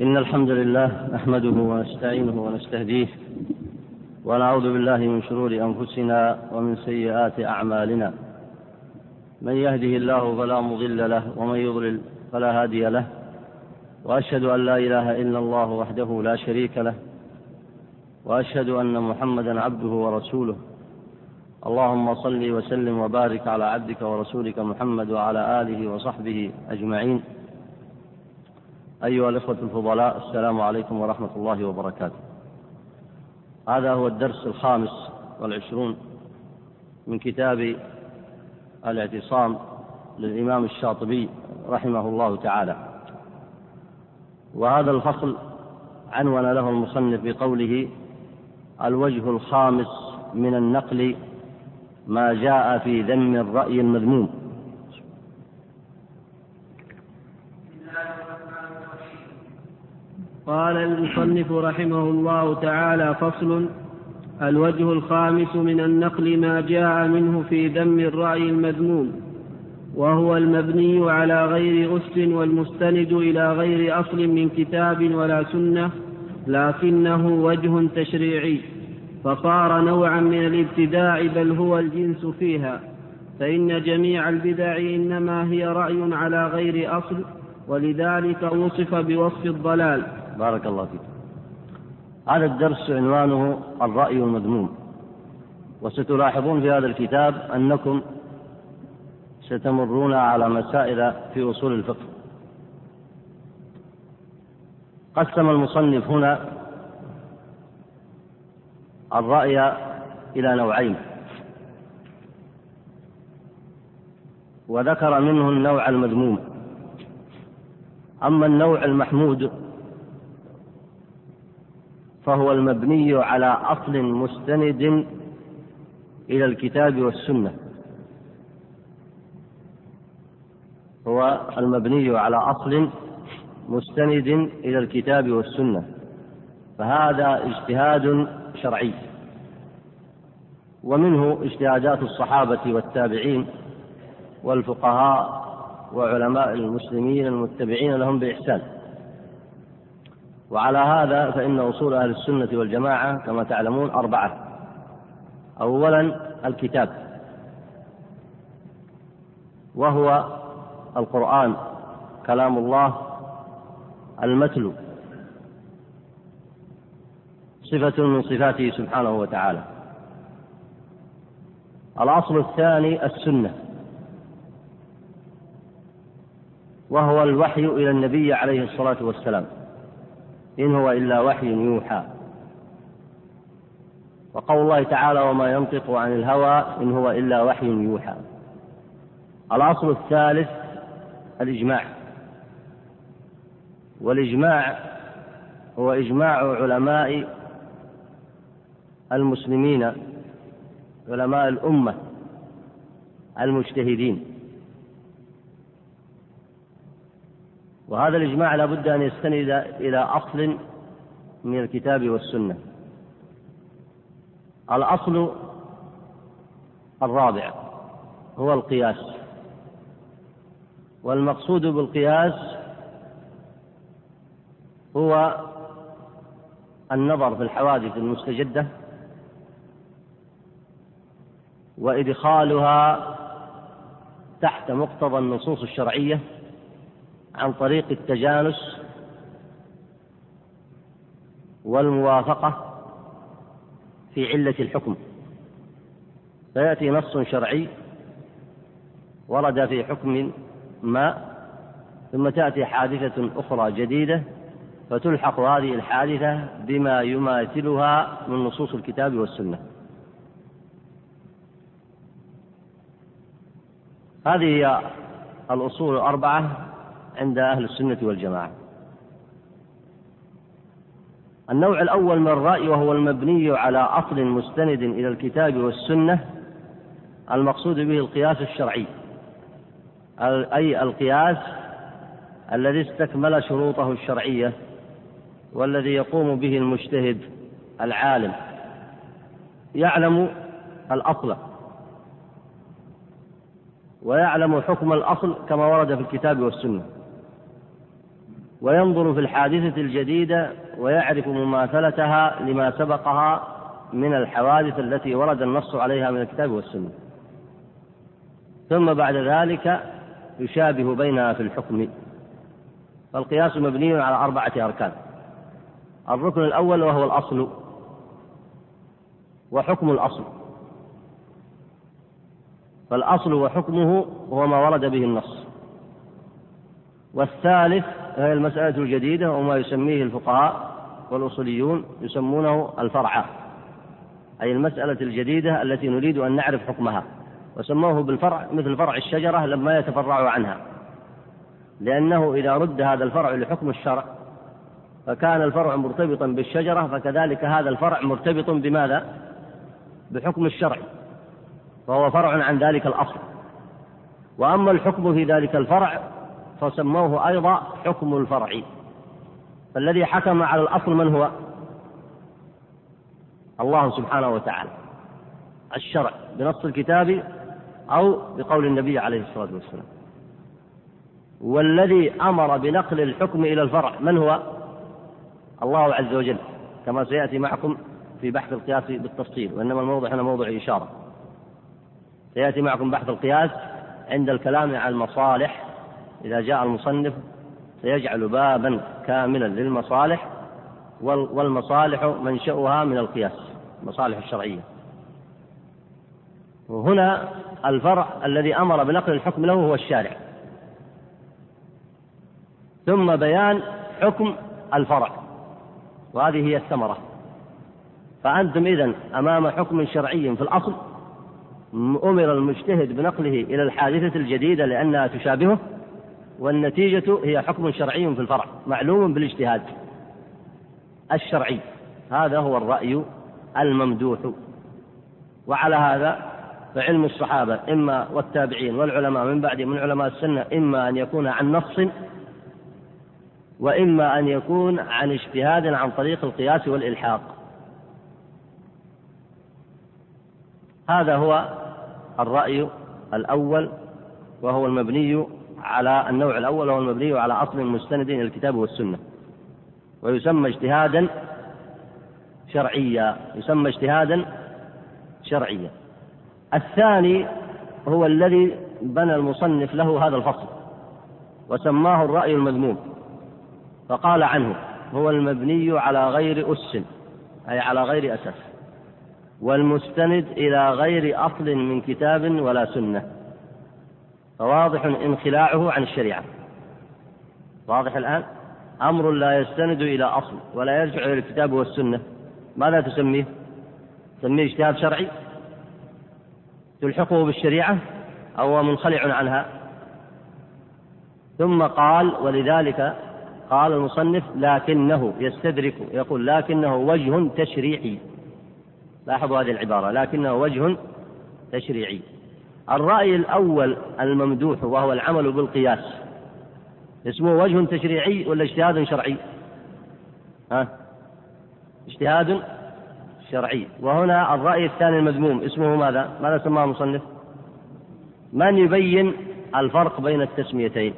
إن الحمد لله نحمده ونستعينه ونستهديه ونعوذ بالله من شرور أنفسنا ومن سيئات أعمالنا. من يهده الله فلا مضل له ومن يضلل فلا هادي له. وأشهد أن لا إله إلا الله وحده لا شريك له. وأشهد أن محمدا عبده ورسوله. اللهم صل وسلم وبارك على عبدك ورسولك محمد وعلى آله وصحبه أجمعين. أيها الإخوة الفضلاء السلام عليكم ورحمة الله وبركاته. هذا هو الدرس الخامس والعشرون من كتاب الاعتصام للإمام الشاطبي رحمه الله تعالى. وهذا الفصل عنون له المصنف بقوله الوجه الخامس من النقل ما جاء في ذم الرأي المذموم. قال المصنف رحمه الله تعالى فصل الوجه الخامس من النقل ما جاء منه في ذم الرأي المذموم وهو المبني على غير أس والمستند إلى غير أصل من كتاب ولا سنة لكنه وجه تشريعي فصار نوعا من الابتداع بل هو الجنس فيها فإن جميع البدع إنما هي رأي على غير أصل ولذلك وصف بوصف الضلال. بارك الله فيك. هذا الدرس عنوانه الرأي المذموم. وستلاحظون في هذا الكتاب أنكم ستمرون على مسائل في أصول الفقه. قسم المصنف هنا الرأي إلى نوعين. وذكر منه النوع المذموم. أما النوع المحمود فهو المبني على أصل مستند إلى الكتاب والسنة. هو المبني على أصل مستند إلى الكتاب والسنة. فهذا اجتهاد شرعي. ومنه اجتهادات الصحابة والتابعين والفقهاء وعلماء المسلمين المتبعين لهم بإحسان. وعلى هذا فإن أصول أهل السنة والجماعة كما تعلمون أربعة. أولا الكتاب. وهو القرآن. كلام الله المتلو. صفة من صفاته سبحانه وتعالى. الأصل الثاني السنة. وهو الوحي إلى النبي عليه الصلاة والسلام. إن هو إلا وحي يوحى. وقول الله تعالى وما ينطق عن الهوى إن هو إلا وحي يوحى. الأصل الثالث الإجماع. والإجماع هو إجماع علماء المسلمين علماء الأمة المجتهدين. وهذا الإجماع لا بد أن يستند إلى أصل من الكتاب والسنة. الأصل الرابع هو القياس. والمقصود بالقياس هو النظر في الحوادث المستجدة وإدخالها تحت مقتضى النصوص الشرعية عن طريق التجانس والموافقة في علة الحكم. فيأتي نص شرعي ورد في حكم ما ثم تأتي حادثة أخرى جديدة فتلحق هذه الحادثة بما يماثلها من نصوص الكتاب والسنة. هذه هي الأصول الأربعة عند أهل السنة والجماعة. النوع الأول من الرأي وهو المبني على أصل مستند إلى الكتاب والسنة المقصود به القياس الشرعي أي القياس الذي استكمل شروطه الشرعية والذي يقوم به المجتهد العالم. يعلم الأصل ويعلم حكم الأصل كما ورد في الكتاب والسنة. وينظر في الحادثة الجديدة ويعرف مماثلتها لما سبقها من الحوادث التي ورد النص عليها من الكتاب والسنة. ثم بعد ذلك يشابه بينها في الحكم. فالقياس مبني على أربعة أركان. الركن الأول وهو الأصل وحكم الأصل. فالأصل وحكمه هو ما ورد به النص. والثالث هي المسألة الجديدة وما يسميه الفقهاء والأصوليون يسمونه الفرع أي المسألة الجديدة التي نريد أن نعرف حكمها. وسموه بالفرع مثل فرع الشجرة لما يتفرع عنها. لأنه إذا رد هذا الفرع لحكم الشرع فكان الفرع مرتبطا بالشجرة فكذلك هذا الفرع مرتبط بماذا؟ بحكم الشرع. فهو فرع عن ذلك الأصل. وأما الحكم في ذلك الفرع فسموه أيضا حكم الفرع فالذي حكم على الأصل من هو؟ الله سبحانه وتعالى الشرع بنص الكتاب أو بقول النبي عليه الصلاة والسلام والذي أمر بنقل الحكم إلى الفرع من هو؟ الله عز وجل كما سيأتي معكم في بحث القياس بالتفصيل وإنما الموضع هنا موضع إشارة سيأتي معكم بحث القياس عند الكلام عن المصالح إذا جاء المصنف سيجعل بابا كاملا للمصالح والمصالح منشأها من القياس المصالح الشرعية. وهنا الفرع الذي أمر بنقل الحكم له هو الشارع. ثم بيان حكم الفرع. وهذه هي الثمرة. فأنتم إذا أمام حكم شرعي في الأصل أمر المجتهد بنقله إلى الحادثة الجديدة لأنها تشابهه والنتيجة هي حكم شرعي في الفرع معلوم بالاجتهاد. الشرعي هذا هو الرأي الممدوح. وعلى هذا فعلم الصحابة إما والتابعين والعلماء من بعد من علماء السنة إما أن يكون عن نص وإما أن يكون عن اجتهاد عن طريق القياس والإلحاق. هذا هو الرأي الأول وهو المبني على النوع الأول وهو المبني على أصل مستند إلى الكتاب والسنة. ويسمى اجتهادا شرعيا. يسمى اجتهادا شرعيا. الثاني هو الذي بنى المصنف له هذا الفصل وسماه الرأي المذموم. فقال عنه هو المبني على غير أس أي على غير أساس والمستند إلى غير أصل من كتاب ولا سنة. فواضح انخلاعه عن الشريعة. واضح الآن؟ أمر لا يستند إلى أصل ولا يرجع إلى الكتاب والسنة. ماذا تسميه؟ تسميه اجتهاد شرعي؟ تلحقه بالشريعة أو منخلع عنها؟ ثم قال ولذلك قال المصنف لكنه يستدرك يقول لكنه وجه تشريعي. لاحظوا هذه العبارة لكنه وجه تشريعي. الرأي الأول الممدوح وهو العمل بالقياس اسمه وجه تشريعي ولا اجتهاد شرعي؟ ها؟ اجتهاد شرعي وهنا الرأي الثاني المذموم اسمه ماذا؟ ماذا سماه المصنف؟ من يبين الفرق بين التسميتين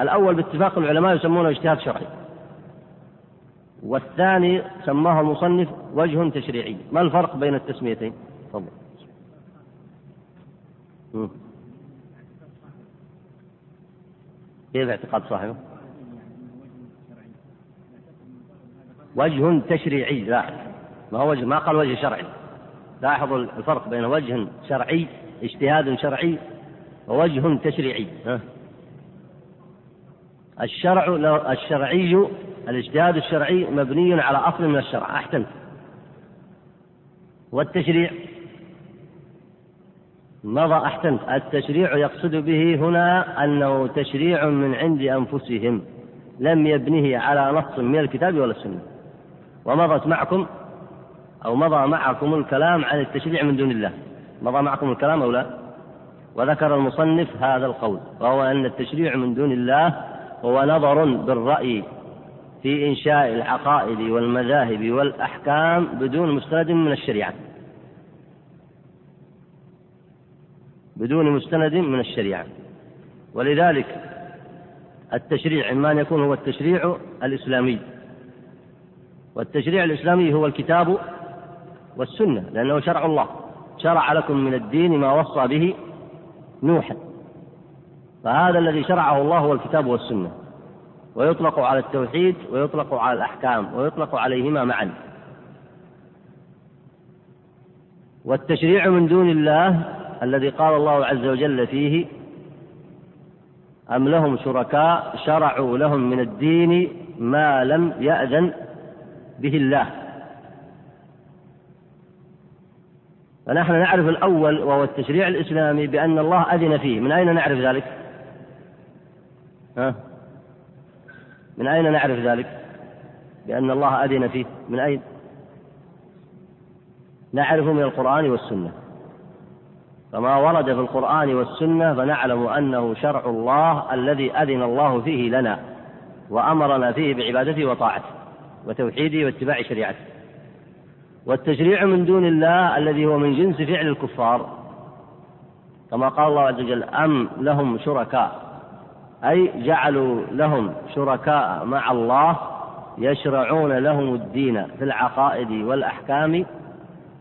الأول باتفاق العلماء يسمونه اجتهاد شرعي والثاني سماه المصنف وجه تشريعي ما الفرق بين التسميتين تفضل كيف اعتقاد صاحبه؟ وجه تشريعي لاحظ. ما هو وجه؟ ما قال وجه شرعي. لاحظوا الفرق بين وجه شرعي اجتهاد شرعي ووجه تشريعي. ها؟ الشرع الشرعي الاجتهاد الشرعي مبني على أصل من الشرع. أحسنت والتشريع؟ مضى أحسنت. التشريع يقصد به هنا أنه تشريع من عند أنفسهم لم يبنه على نص من الكتاب ولا السنة. ومضت معكم أو مضى معكم الكلام عن التشريع من دون الله. مضى معكم الكلام أو لا؟ وذكر المصنف هذا القول وهو أن التشريع من دون الله هو نظر بالرأي في إنشاء العقائد والمذاهب والأحكام بدون مستند من الشريعة. بدون مستند من الشريعة. ولذلك التشريع إما أن يكون هو التشريع الإسلامي. والتشريع الإسلامي هو الكتاب والسنة لأنه شرع الله. شرع لكم من الدين ما وصى به نوحا فهذا الذي شرعه الله هو الكتاب والسنة. ويطلق على التوحيد ويطلق على الأحكام ويطلق عليهما معا. والتشريع من دون الله الذي قال الله عز وجل فيه أم لهم شركاء شرعوا لهم من الدين ما لم يأذن به الله فنحن نعرف الأول وهو التشريع الإسلامي بأن الله أذن فيه من أين نعرف ذلك؟ ها؟ من أين نعرف ذلك؟ بأن الله أذن فيه من أين؟ نعرفه من القرآن والسنة فما ورد في القرآن والسنة فنعلم أنه شرع الله الذي أذن الله فيه لنا وأمرنا فيه بعبادته وطاعته وتوحيده واتباع شريعته. والتشريع من دون الله الذي هو من جنس فعل الكفار كما قال الله عز وجل أم لهم شركاء؟ أي جعلوا لهم شركاء مع الله يشرعون لهم الدين في العقائد والأحكام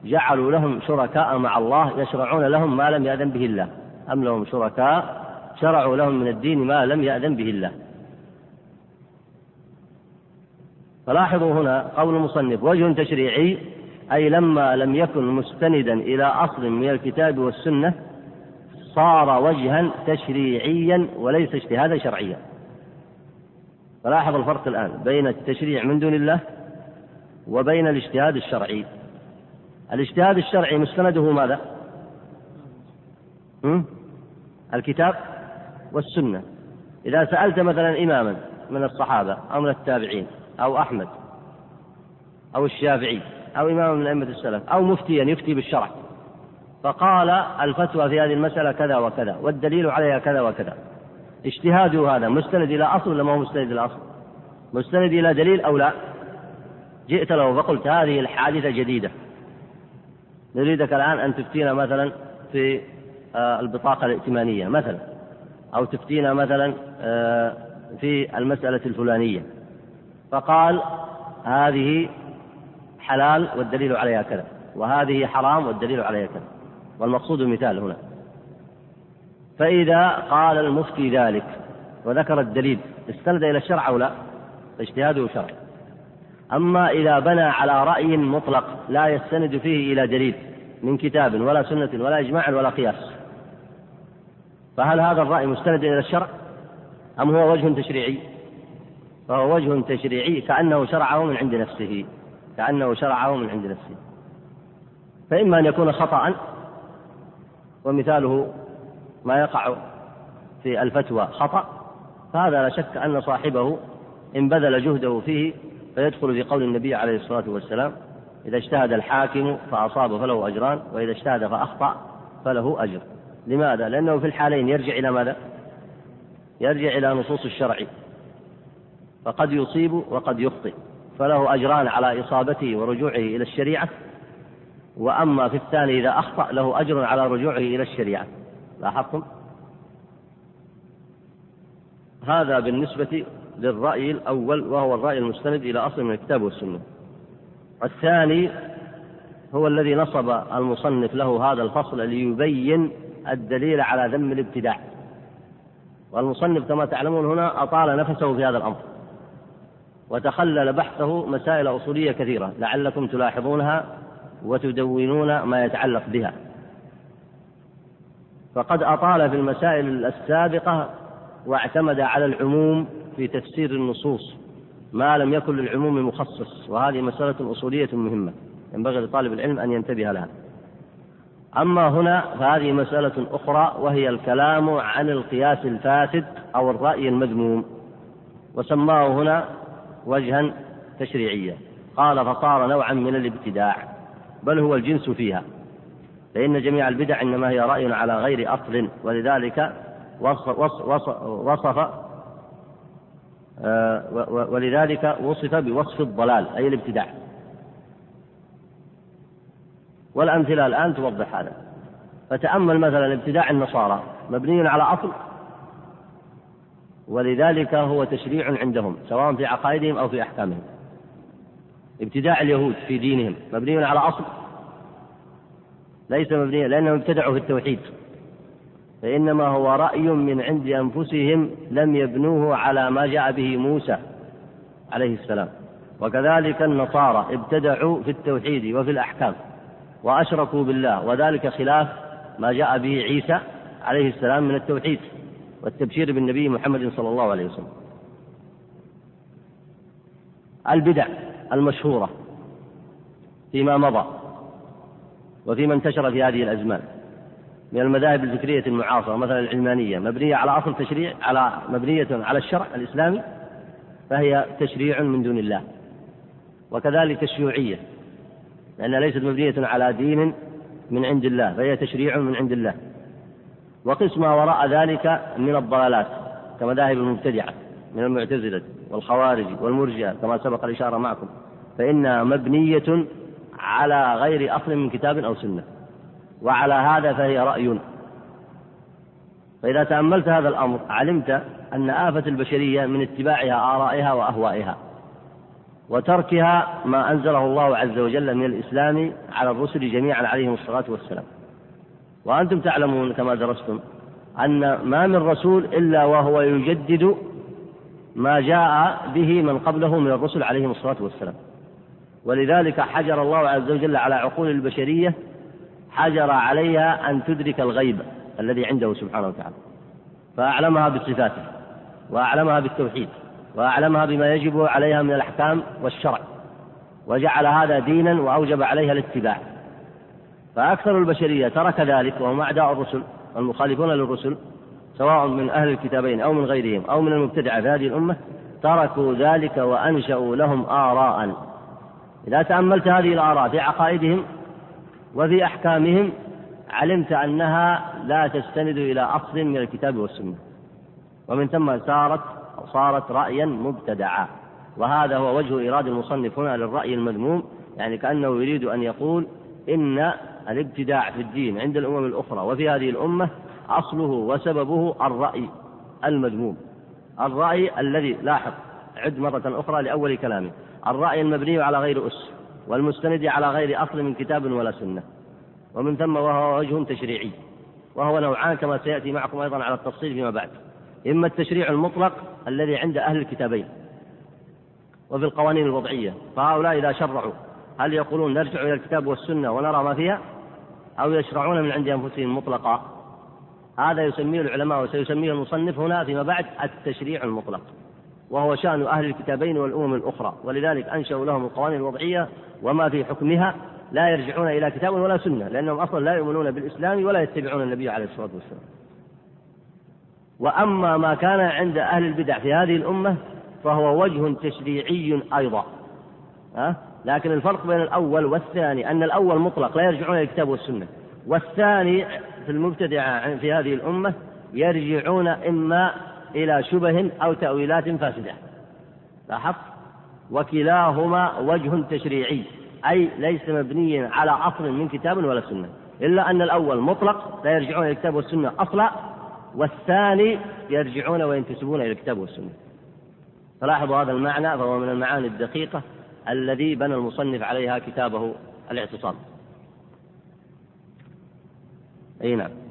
جعلوا لهم شركاء مع الله يشرعون لهم ما لم يأذن به الله. أم لهم شركاء؟ شرعوا لهم من الدين ما لم يأذن به الله. فلاحظوا هنا قول المصنف وجه تشريعي أي لما لم يكن مستندا إلى أصل من الكتاب والسنة صار وجها تشريعيا وليس اجتهادا شرعيا. فلاحظ الفرق الآن بين التشريع من دون الله وبين الاجتهاد الشرعي. الاجتهاد الشرعي مستنده ماذا؟ الكتاب والسنة إذا سألت مثلا إماما من الصحابة أو من التابعين أو أحمد أو الشافعي أو إماما من أئمة السلف أو مفتيا يفتي بالشرع فقال الفتوى في هذه المسألة كذا وكذا والدليل عليها كذا وكذا اجتهاده هذا مستند إلى أصل ولا ما هو مستند إلى أصل؟ مستند إلى دليل أو لا؟ جئت له فقلت هذه الحادثة جديدة نريدك الآن أن تفتينا مثلا في آه، البطاقة الائتمانية مثلا أو تفتينا مثلا آه، في المسألة الفلانية. فقال هذه حلال والدليل عليها كذا وهذه حرام والدليل عليها كذا. والمقصود المثال هنا. فإذا قال المفتي ذلك وذكر الدليل استند إلى الشرع أو لا؟ فاجتهاده شرع أما إذا بنى على رأي مطلق لا يستند فيه إلى دليل من كتاب ولا سنة ولا إجماع ولا قياس. فهل هذا الرأي مستند إلى الشرع؟ أم هو وجه تشريعي؟ فهو وجه تشريعي كأنه شرعه من عند نفسه. كأنه شرعه من عند نفسه. فإما أن يكون خطأ ومثاله ما يقع في الفتوى خطأ فهذا لا شك أن صاحبه إن بذل جهده فيه فيدخل في قول النبي عليه الصلاة والسلام إذا اجتهد الحاكم فأصاب فله أجران وإذا اجتهد فأخطأ فله أجر لماذا؟ لأنه في الحالين يرجع إلى ماذا؟ يرجع إلى نصوص الشرع فقد يصيب وقد يخطئ فله أجران على إصابته ورجوعه إلى الشريعة وأما في الثاني إذا أخطأ له أجر على رجوعه إلى الشريعة لاحظتم؟ هذا بالنسبة للرأي الأول وهو الرأي المستند إلى أصل من الكتاب والسنة. الثاني هو الذي نصب المصنف له هذا الفصل ليبين الدليل على ذم الابتداع. والمصنف كما تعلمون هنا أطال نفسه في هذا الأمر. وتخلل بحثه مسائل أصولية كثيرة لعلكم تلاحظونها وتدونون ما يتعلق بها. فقد أطال في المسائل السابقة واعتمد على العموم في تفسير النصوص ما لم يكن للعموم مخصص وهذه مسألة أصولية مهمة ينبغي لطالب العلم أن ينتبه لها. أما هنا فهذه مسألة أخرى وهي الكلام عن القياس الفاسد أو الرأي المذموم وسماه هنا وجها تشريعيا. قال فصار نوعا من الابتداع بل هو الجنس فيها فإن جميع البدع إنما هي رأي على غير أصل ولذلك وصف, وصف, وصف ولذلك وصف بوصف الضلال أي الابتداع. والأمثلة الآن توضح هذا. فتأمل مثلا ابتداع النصارى مبني على أصل. ولذلك هو تشريع عندهم سواء في عقائدهم أو في أحكامهم. ابتداع اليهود في دينهم مبني على أصل. ليس مبنيا لأنهم ابتدعوا في التوحيد. فإنما هو رأي من عند أنفسهم لم يبنوه على ما جاء به موسى عليه السلام. وكذلك النصارى ابتدعوا في التوحيد وفي الأحكام وأشركوا بالله وذلك خلاف ما جاء به عيسى عليه السلام من التوحيد والتبشير بالنبي محمد صلى الله عليه وسلم. البدع المشهورة فيما مضى وفيما انتشر في هذه الأزمان. من المذاهب الفكرية المعاصرة مثلا العلمانية مبنية على أصل تشريع على مبنية على الشرع الإسلامي فهي تشريع من دون الله وكذلك الشيوعية لأنها ليست مبنية على دين من عند الله فهي تشريع من عند الله وقسم وراء ذلك من الضلالات كمذاهب المبتدعة من المعتزلة والخوارج والمرجئة كما سبق الإشارة معكم فإنها مبنية على غير أصل من كتاب أو سنة. وعلى هذا فهي رأي. فإذا تأملت هذا الأمر علمت أن آفة البشرية من اتباعها آرائها وأهوائها وتركها ما أنزله الله عز وجل من الإسلام على الرسل جميعا عليهم الصلاة والسلام. وأنتم تعلمون كما درستم أن ما من رسول إلا وهو يجدد ما جاء به من قبله من الرسل عليهم الصلاة والسلام. ولذلك حجر الله عز وجل على عقول البشرية حجر عليها أن تدرك الغيب الذي عنده سبحانه وتعالى. فأعلمها بصفاته وأعلمها بالتوحيد وأعلمها بما يجب عليها من الأحكام والشرع. وجعل هذا دينا وأوجب عليها الاتباع. فأكثر البشرية ترك ذلك وهم أعداء الرسل والمخالفون للرسل سواء من أهل الكتابين أو من غيرهم أو من المبتدعة في هذه الأمة تركوا ذلك وأنشأوا لهم آراء. إذا تأملت هذه الآراء في عقائدهم وفي أحكامهم علمت أنها لا تستند إلى أصل من الكتاب والسنة. ومن ثم صارت صارت رأيا مبتدعا. وهذا هو وجه إيراد المصنف هنا للرأي المذموم يعني كأنه يريد أن يقول إن الابتداع في الدين عند الأمم الأخرى وفي هذه الأمة أصله وسببه الرأي المذموم. الرأي الذي لاحظ عد مرة أخرى لأول كلامه. الرأي المبني على غير أس. والمستند على غير أصل من كتاب ولا سنة. ومن ثم وهو وجه تشريعي. وهو نوعان كما سيأتي معكم أيضا على التفصيل فيما بعد. إما التشريع المطلق الذي عند أهل الكتابين وفي القوانين الوضعية. فهؤلاء إذا شرعوا هل يقولون نرجع إلى الكتاب والسنة ونرى ما فيها؟ أو يشرعون من عند أنفسهم مطلقا؟ هذا يسميه العلماء وسيسميه المصنف هنا فيما بعد التشريع المطلق. وهو شأن أهل الكتابين والأمم الأخرى. ولذلك أنشأوا لهم القوانين الوضعية وما في حكمها لا يرجعون إلى كتاب ولا سنة لأنهم أصلا لا يؤمنون بالإسلام ولا يتبعون النبي عليه الصلاة والسلام. وأما ما كان عند أهل البدع في هذه الأمة فهو وجه تشريعي أيضا. ها؟ لكن الفرق بين الأول والثاني أن الأول مطلق لا يرجعون إلى الكتاب والسنة. والثاني في المبتدعة في هذه الأمة يرجعون إما إلى شبه أو تأويلات فاسدة. لاحظت؟ وكلاهما وجه تشريعي أي ليس مبنيا على أصل من كتاب ولا سنة إلا أن الأول مطلق لا يرجعون إلى الكتاب والسنة أصلا والثاني يرجعون وينتسبون إلى الكتاب والسنة. فلاحظوا هذا المعنى فهو من المعاني الدقيقة الذي بنى المصنف عليها كتابه الاعتصام. أي نعم.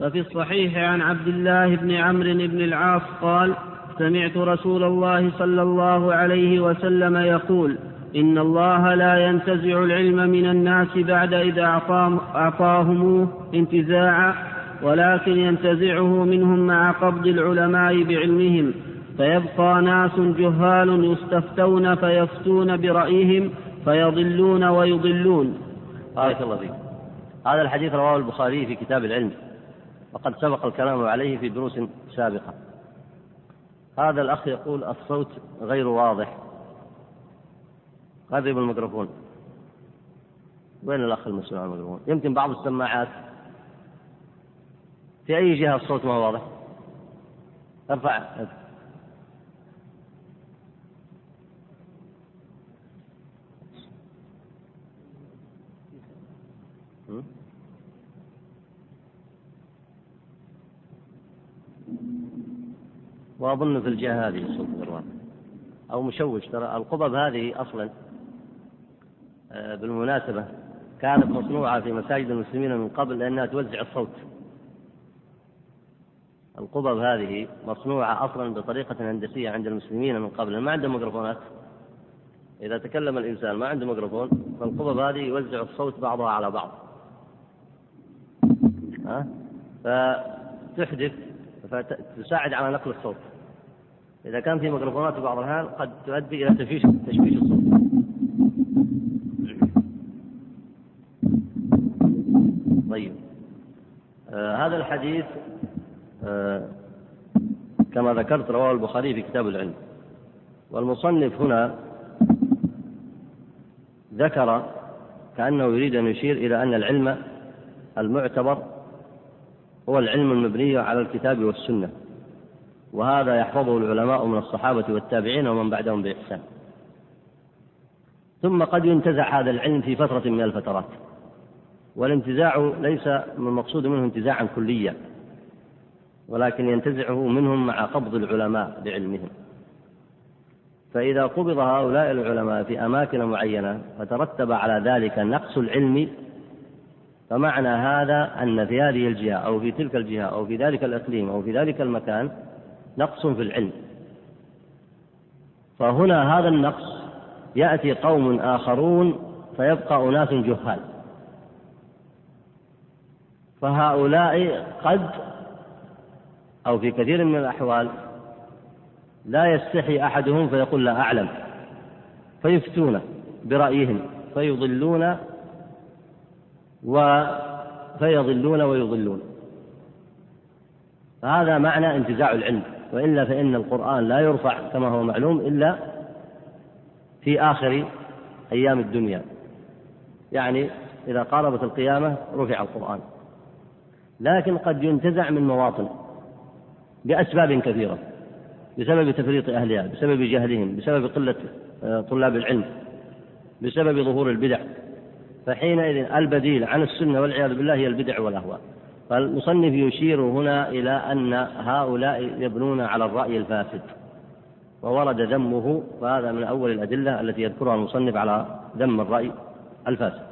ففي الصحيح عن عبد الله بن عمرو بن العاص قال سمعت رسول الله صلى الله عليه وسلم يقول إن الله لا ينتزع العلم من الناس بعد إذا أعطاهموه انتزاعا ولكن ينتزعه منهم مع قبض العلماء بعلمهم. فيبقى ناس جهال يستفتون فيفتون برأيهم فيضلون ويضلون. بارك الله فيك. هذا الحديث رواه البخاري في كتاب العلم. وقد سبق الكلام عليه في دروس سابقة. هذا الأخ يقول الصوت غير واضح. قرب الميكروفون. وين الأخ المسؤول عن الميكروفون؟ يمكن بعض السماعات. في أي جهة الصوت ما واضح؟ ارفع. وأظن في الجهة هذه سوق ذروان أو مشوش. ترى القبب هذه أصلا آه، بالمناسبة كانت مصنوعة في مساجد المسلمين من قبل لأنها توزع الصوت. القبب هذه مصنوعة أصلا بطريقة هندسية عند المسلمين من قبل. ما عندهم ميكروفونات. إذا تكلم الإنسان ما عنده ميكروفون فالقبب هذه يوزع الصوت بعضها على بعض. ها؟ فتحدث فتساعد على نقل الصوت. إذا كان في ميكروفونات في بعض الأحيان قد تؤدي إلى تشويش تشويش الصوت. طيب. آه هذا الحديث آه كما ذكرت رواه البخاري في كتاب العلم. والمصنف هنا ذكر كأنه يريد أن يشير إلى أن العلم المعتبر هو العلم المبني على الكتاب والسنة. وهذا يحفظه العلماء من الصحابة والتابعين ومن بعدهم بإحسان. ثم قد ينتزع هذا العلم في فترة من الفترات. والانتزاع ليس من المقصود منه انتزاعا كليا ولكن ينتزعه منهم مع قبض العلماء بعلمهم فإذا قبض هؤلاء العلماء في أماكن معينة فترتب على ذلك نقص العلم فمعنى هذا أن في هذه الجهة أو في تلك الجهة أو في ذلك الإقليم أو في ذلك المكان نقص في العلم. فهنا هذا النقص يأتي قوم آخرون فيبقى أناس جهال. فهؤلاء قد أو في كثير من الأحوال لا يستحي أحدهم فيقول لا أعلم فيفتون برأيهم فيضلون و فيضلون ويضلون. هذا معنى انتزاع العلم وإلا فإن القرآن لا يرفع كما هو معلوم إلا في آخر أيام الدنيا. يعني إذا قاربت القيامة رفع القرآن. لكن قد ينتزع من مواطن بأسباب كثيرة بسبب تفريط أهلها بسبب جهلهم بسبب قلة آه، طلاب العلم بسبب ظهور البدع. فحينئذ البديل عن السنة والعياذ بالله هي البدع والأهواء. فالمصنف يشير هنا إلى أن هؤلاء يبنون على الرأي الفاسد. وورد ذمه فهذا من أول الأدلة التي يذكرها المصنف على ذم الرأي الفاسد.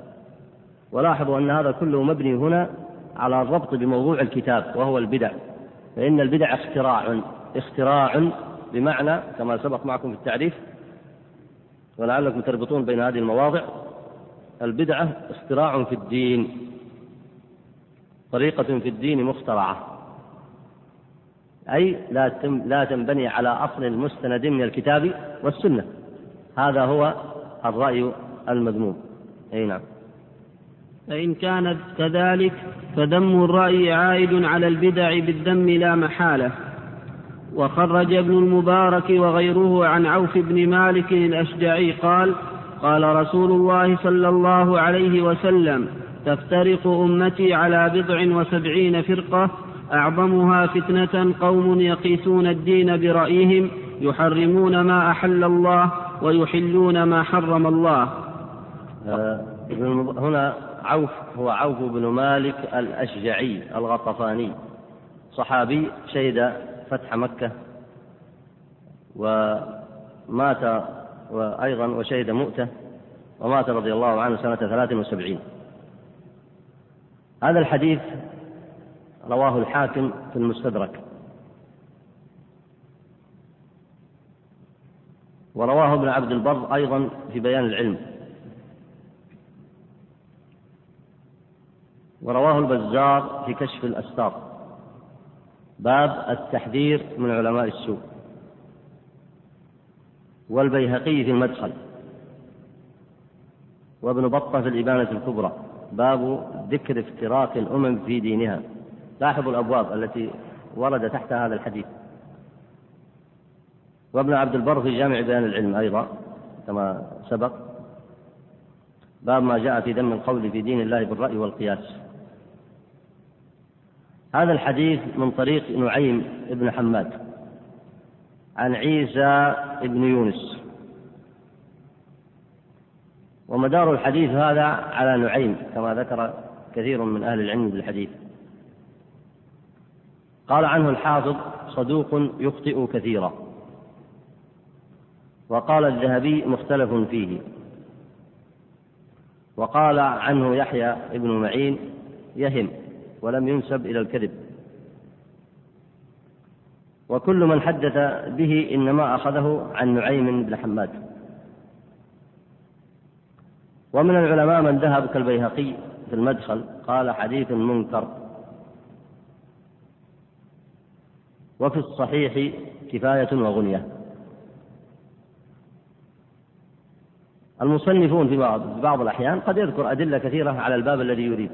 ولاحظوا أن هذا كله مبني هنا على الربط بموضوع الكتاب وهو البدع. فإن البدع اختراع اختراع بمعنى كما سبق معكم في التعريف ولعلكم تربطون بين هذه المواضع. البدعة اختراع في الدين طريقة في الدين مخترعة. أي لا لا تنبني على أصل مستند من الكتاب والسنة. هذا هو الرأي المذموم. أي نعم. فإن كانت كذلك فذم الرأي عائد على البدع بالذم لا محالة. وخرج ابن المبارك وغيره عن عوف بن مالك الأشجعي قال قال رسول الله صلى الله عليه وسلم تفترق أمتي على بضع وسبعين فرقة أعظمها فتنة قوم يقيسون الدين برأيهم يحرمون ما أحل الله ويحلون ما حرم الله. آه، هنا عوف هو عوف بن مالك الأشجعي الغطفاني صحابي شهد فتح مكة ومات وأيضا وشهد مؤتة ومات رضي الله عنه سنة ثلاث وسبعين. هذا الحديث رواه الحاكم في المستدرك. ورواه ابن عبد البر أيضا في بيان العلم. ورواه البزار في كشف الأستار باب التحذير من علماء السوء. والبيهقي في المدخل. وابن بطة في الإبانة الكبرى. باب ذكر افتراق الأمم في دينها. لاحظوا الأبواب التي ورد تحت هذا الحديث. وابن عبد البر في جامع بيان العلم أيضا كما سبق. باب ما جاء في ذم القول في دين الله بالرأي والقياس. هذا الحديث من طريق نعيم بن حماد. عن عيسى بن يونس. ومدار الحديث هذا على نعيم كما ذكر كثير من أهل العلم بالحديث. قال عنه الحافظ صدوق يخطئ كثيرا. وقال الذهبي مختلف فيه. وقال عنه يحيى ابن معين يهم ولم ينسب إلى الكذب. وكل من حدث به إنما أخذه عن نعيم بن حماد. ومن العلماء من ذهب كالبيهقي في المدخل قال حديث منكر. وفي الصحيح كفاية وغنية. المصنفون في بعض, في بعض الأحيان قد يذكر أدلة كثيرة على الباب الذي يريد.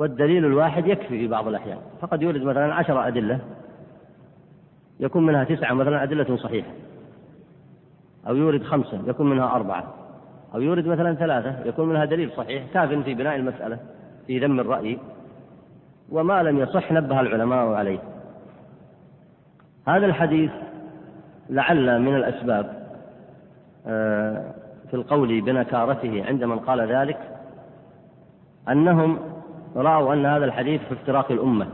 والدليل الواحد يكفي في بعض الأحيان. فقد يورد مثلا عشر أدلة يكون منها تسعة مثلا أدلة صحيحة. أو يورد خمسة يكون منها أربعة. أو يورد مثلا ثلاثة يكون منها دليل صحيح. كاف في بناء المسألة في ذم الرأي. وما لم يصح نبه العلماء عليه. هذا الحديث لعل من الأسباب آه، في القول بنكارته عند من قال ذلك أنهم رأوا أن هذا الحديث في افتراق الأمة.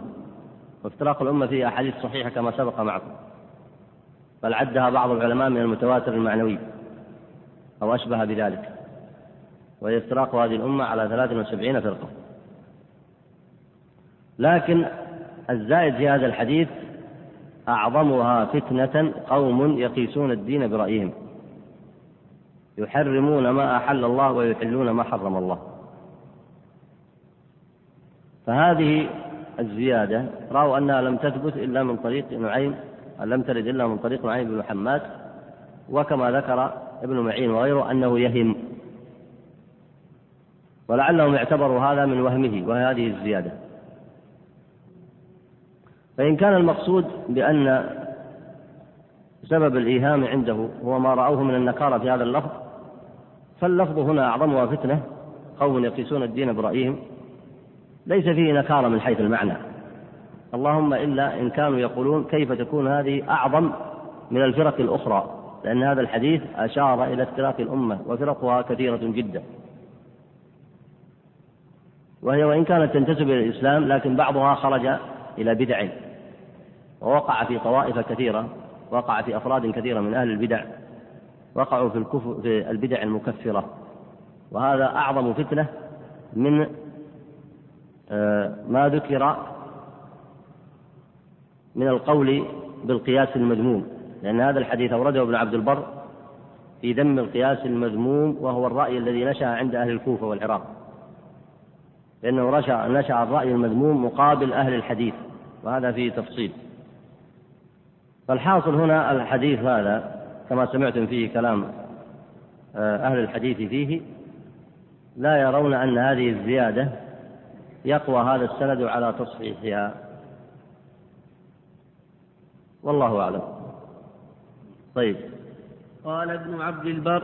وافتراق الأمة فيه أحاديث صحيحة كما سبق معكم. بل عدها بعض العلماء من المتواتر المعنوي. أو أشبه بذلك. وهي افتراق هذه الأمة على 73 فرقة. لكن الزائد في هذا الحديث أعظمها فتنة قوم يقيسون الدين برأيهم. يحرمون ما أحل الله ويحلون ما حرم الله. فهذه الزيادة رأوا أنها لم تثبت إلا من طريق نعيم لم ترد إلا من طريق نعيم بن محمد وكما ذكر ابن معين وغيره أنه يهم. ولعلهم اعتبروا هذا من وهمه وهذه الزيادة. فإن كان المقصود بأن سبب الإيهام عنده هو ما رأوه من النكارة في هذا اللفظ فاللفظ هنا أعظمها فتنة قوم يقيسون الدين برأيهم. ليس فيه نكارة من حيث المعنى. اللهم إلا إن كانوا يقولون كيف تكون هذه أعظم من الفرق الأخرى لأن هذا الحديث أشار إلى افتراق الأمة وفرقها كثيرة جدا. وهي وإن كانت تنتسب إلى الإسلام لكن بعضها خرج إلى بدع ووقع في طوائف كثيرة وقع في أفراد كثيرة من أهل البدع وقعوا في الكفر في البدع المكفرة. وهذا أعظم فتنة من ما ذكر من القول بالقياس المذموم لأن هذا الحديث أورده ابن عبد البر في ذم القياس المذموم وهو الرأي الذي نشأ عند أهل الكوفة والعراق. لأنه نشأ الرأي المذموم مقابل أهل الحديث وهذا فيه تفصيل. فالحاصل هنا الحديث هذا كما سمعتم فيه كلام آه، أهل الحديث فيه لا يرون أن هذه الزيادة يقوى هذا السند على تصحيحها. والله أعلم. طيب. قال ابن عبد البر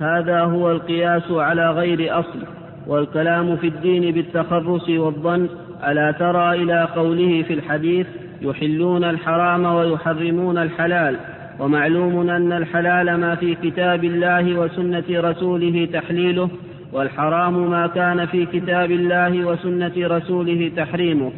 هذا هو القياس على غير أصل والكلام في الدين بالتخرص والظن ألا ترى إلى قوله في الحديث يحلون الحرام ويحرمون الحلال ومعلوم أن الحلال ما في كتاب الله وسنة رسوله تحليله والحرام ما كان في كتاب الله وسنة رسوله تحريمه.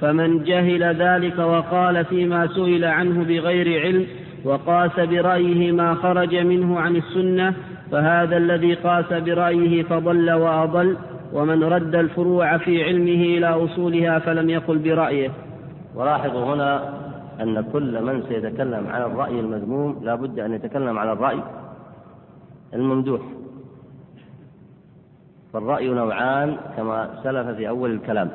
فمن جهل ذلك وقال فيما سئل عنه بغير علم وقاس برأيه ما خرج منه عن السنة فهذا الذي قاس برأيه فضل وأضل ومن رد الفروع في علمه إلى أصولها فلم يقل برأيه. ولاحظوا هنا أن كل من سيتكلم عن الرأي المذموم لا بد أن يتكلم عن الرأي الممدوح. فالرأي نوعان كما سلف في أول الكلام.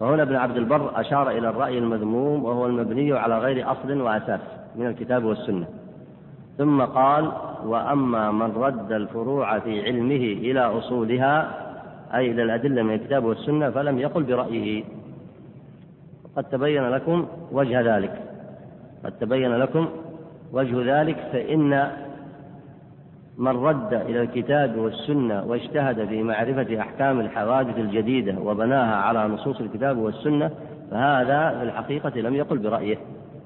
وهنا ابن عبد البر أشار إلى الرأي المذموم وهو المبني على غير أصل وأساس من الكتاب والسنة. ثم قال وأما من رد الفروع في علمه إلى أصولها أي إلى الأدلة من الكتاب والسنة فلم يقل برأيه. قد تبين لكم وجه ذلك. قد تبين لكم وجه ذلك فإن من رد إلى الكتاب والسنة واجتهد في معرفة أحكام الحوادث الجديدة وبناها على نصوص الكتاب والسنة فهذا في الحقيقة لم يقل برأيه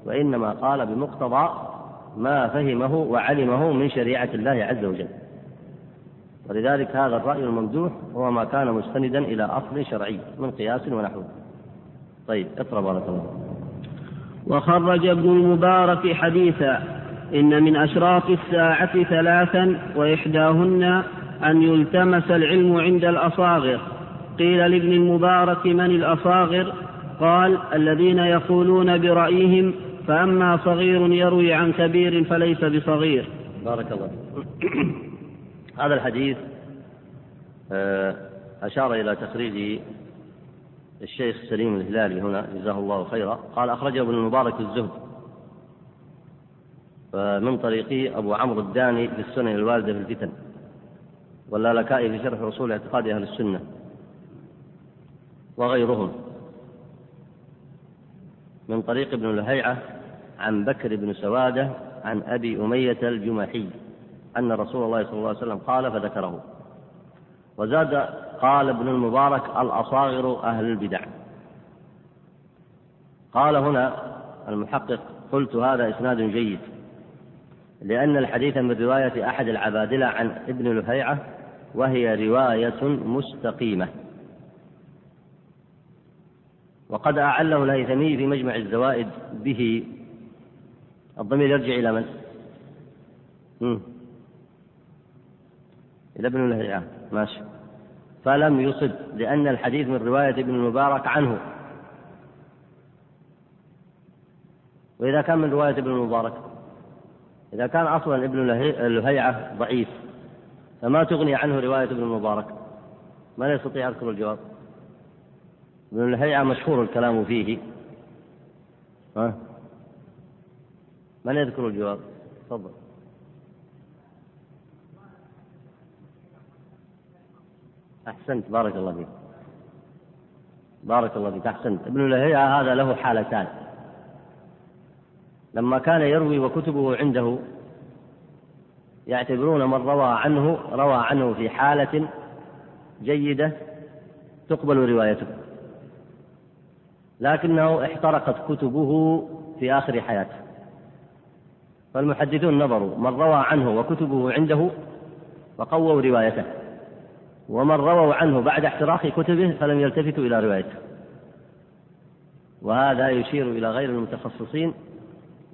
وإنما قال بمقتضى ما فهمه وعلمه من شريعة الله عز وجل. ولذلك هذا الرأي الممدوح هو ما كان مستندا إلى أصل شرعي من قياس ونحوه طيب اقرأ بارك الله وخرج ابن المبارك حديثا إن من أشراط الساعة ثلاثا وإحداهن أن يلتمس العلم عند الأصاغر. قيل لابن المبارك من الأصاغر؟ قال الذين يقولون برأيهم فأما صغير يروي عن كبير فليس بصغير. بارك الله هذا الحديث آه، أشار إلى تخريج الشيخ سليم الهلالي هنا جزاه الله خيرا. قال أخرجه ابن المبارك الزهد. من طريقه أبو عمرو الداني في السنن الواردة في الفتن. واللالكائي في شرح أصول اعتقاد أهل السنة. وغيرهم. من طريق ابن لهيعة عن بكر بن سوادة عن أبي أمية الجمحي أن رسول الله صلى الله عليه وسلم قال فذكره. وزاد قال ابن المبارك الأصاغر أهل البدع. قال هنا المحقق قلت هذا إسناد جيد. لأن الحديث من رواية أحد العبادلة عن ابن لهيعة وهي رواية مستقيمة. وقد أعله الهيثمي في مجمع الزوائد به. الضمير يرجع إلى من؟ إلى ابن لهيعة. ماشي. فلم يصب لأن الحديث من رواية ابن المبارك عنه. وإذا كان من رواية ابن المبارك؟ إذا كان أصلا ابن لهيعة ضعيف فما تغني عنه رواية ابن المبارك. من يستطيع يذكر الجواب. ابن لهيعة مشهور الكلام فيه. ها؟ من يذكر الجواب؟ تفضل. أحسنت. بارك الله فيك. بارك الله فيك. أحسنت. ابن لهيعة هذا له حالتان. لما كان يروي وكتبه عنده يعتبرون من روى عنه روى عنه في حالة جيدة تقبل روايته. لكنه احترقت كتبه في آخر حياته. فالمحدثون نظروا من روى عنه وكتبه عنده فقووا روايته. ومن رووا عنه بعد احتراق كتبه فلم يلتفتوا إلى روايته. وهذا يشير إلى غير المتخصصين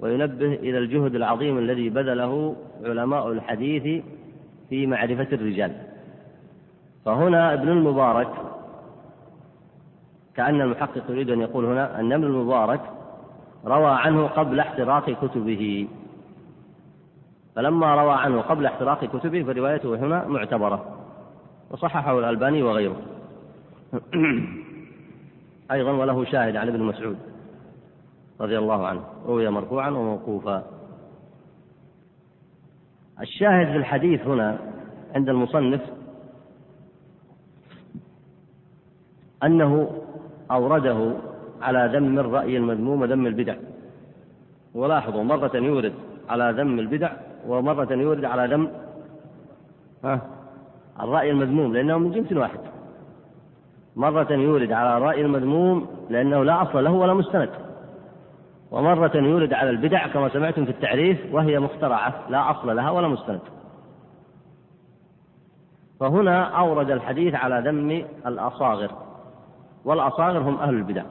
وينبه إلى الجهد العظيم الذي بذله علماء الحديث في معرفة الرجال. فهنا ابن المبارك كأن المحقق يريد أن يقول هنا أن ابن المبارك روى عنه قبل احتراق كتبه. فلما روى عنه قبل احتراق كتبه فروايته هنا معتبرة وصححه الألباني وغيره. أيضا وله شاهد عن ابن مسعود. رضي الله عنه. روي مرفوعا وموقوفا. الشاهد في الحديث هنا عند المصنف أنه أورده على ذم الرأي المذموم وذم البدع. ولاحظوا مرة يورد على ذم البدع ومرة يورد على ذم ها الرأي المذموم لأنه من جنس واحد. مرة يورد على الرأي المذموم لأنه لا أصل له ولا مستند. ومرة يورد على البدع كما سمعتم في التعريف وهي مخترعة لا أصل لها ولا مستند. فهنا أورد الحديث على ذم الأصاغر والأصاغر هم أهل البدع.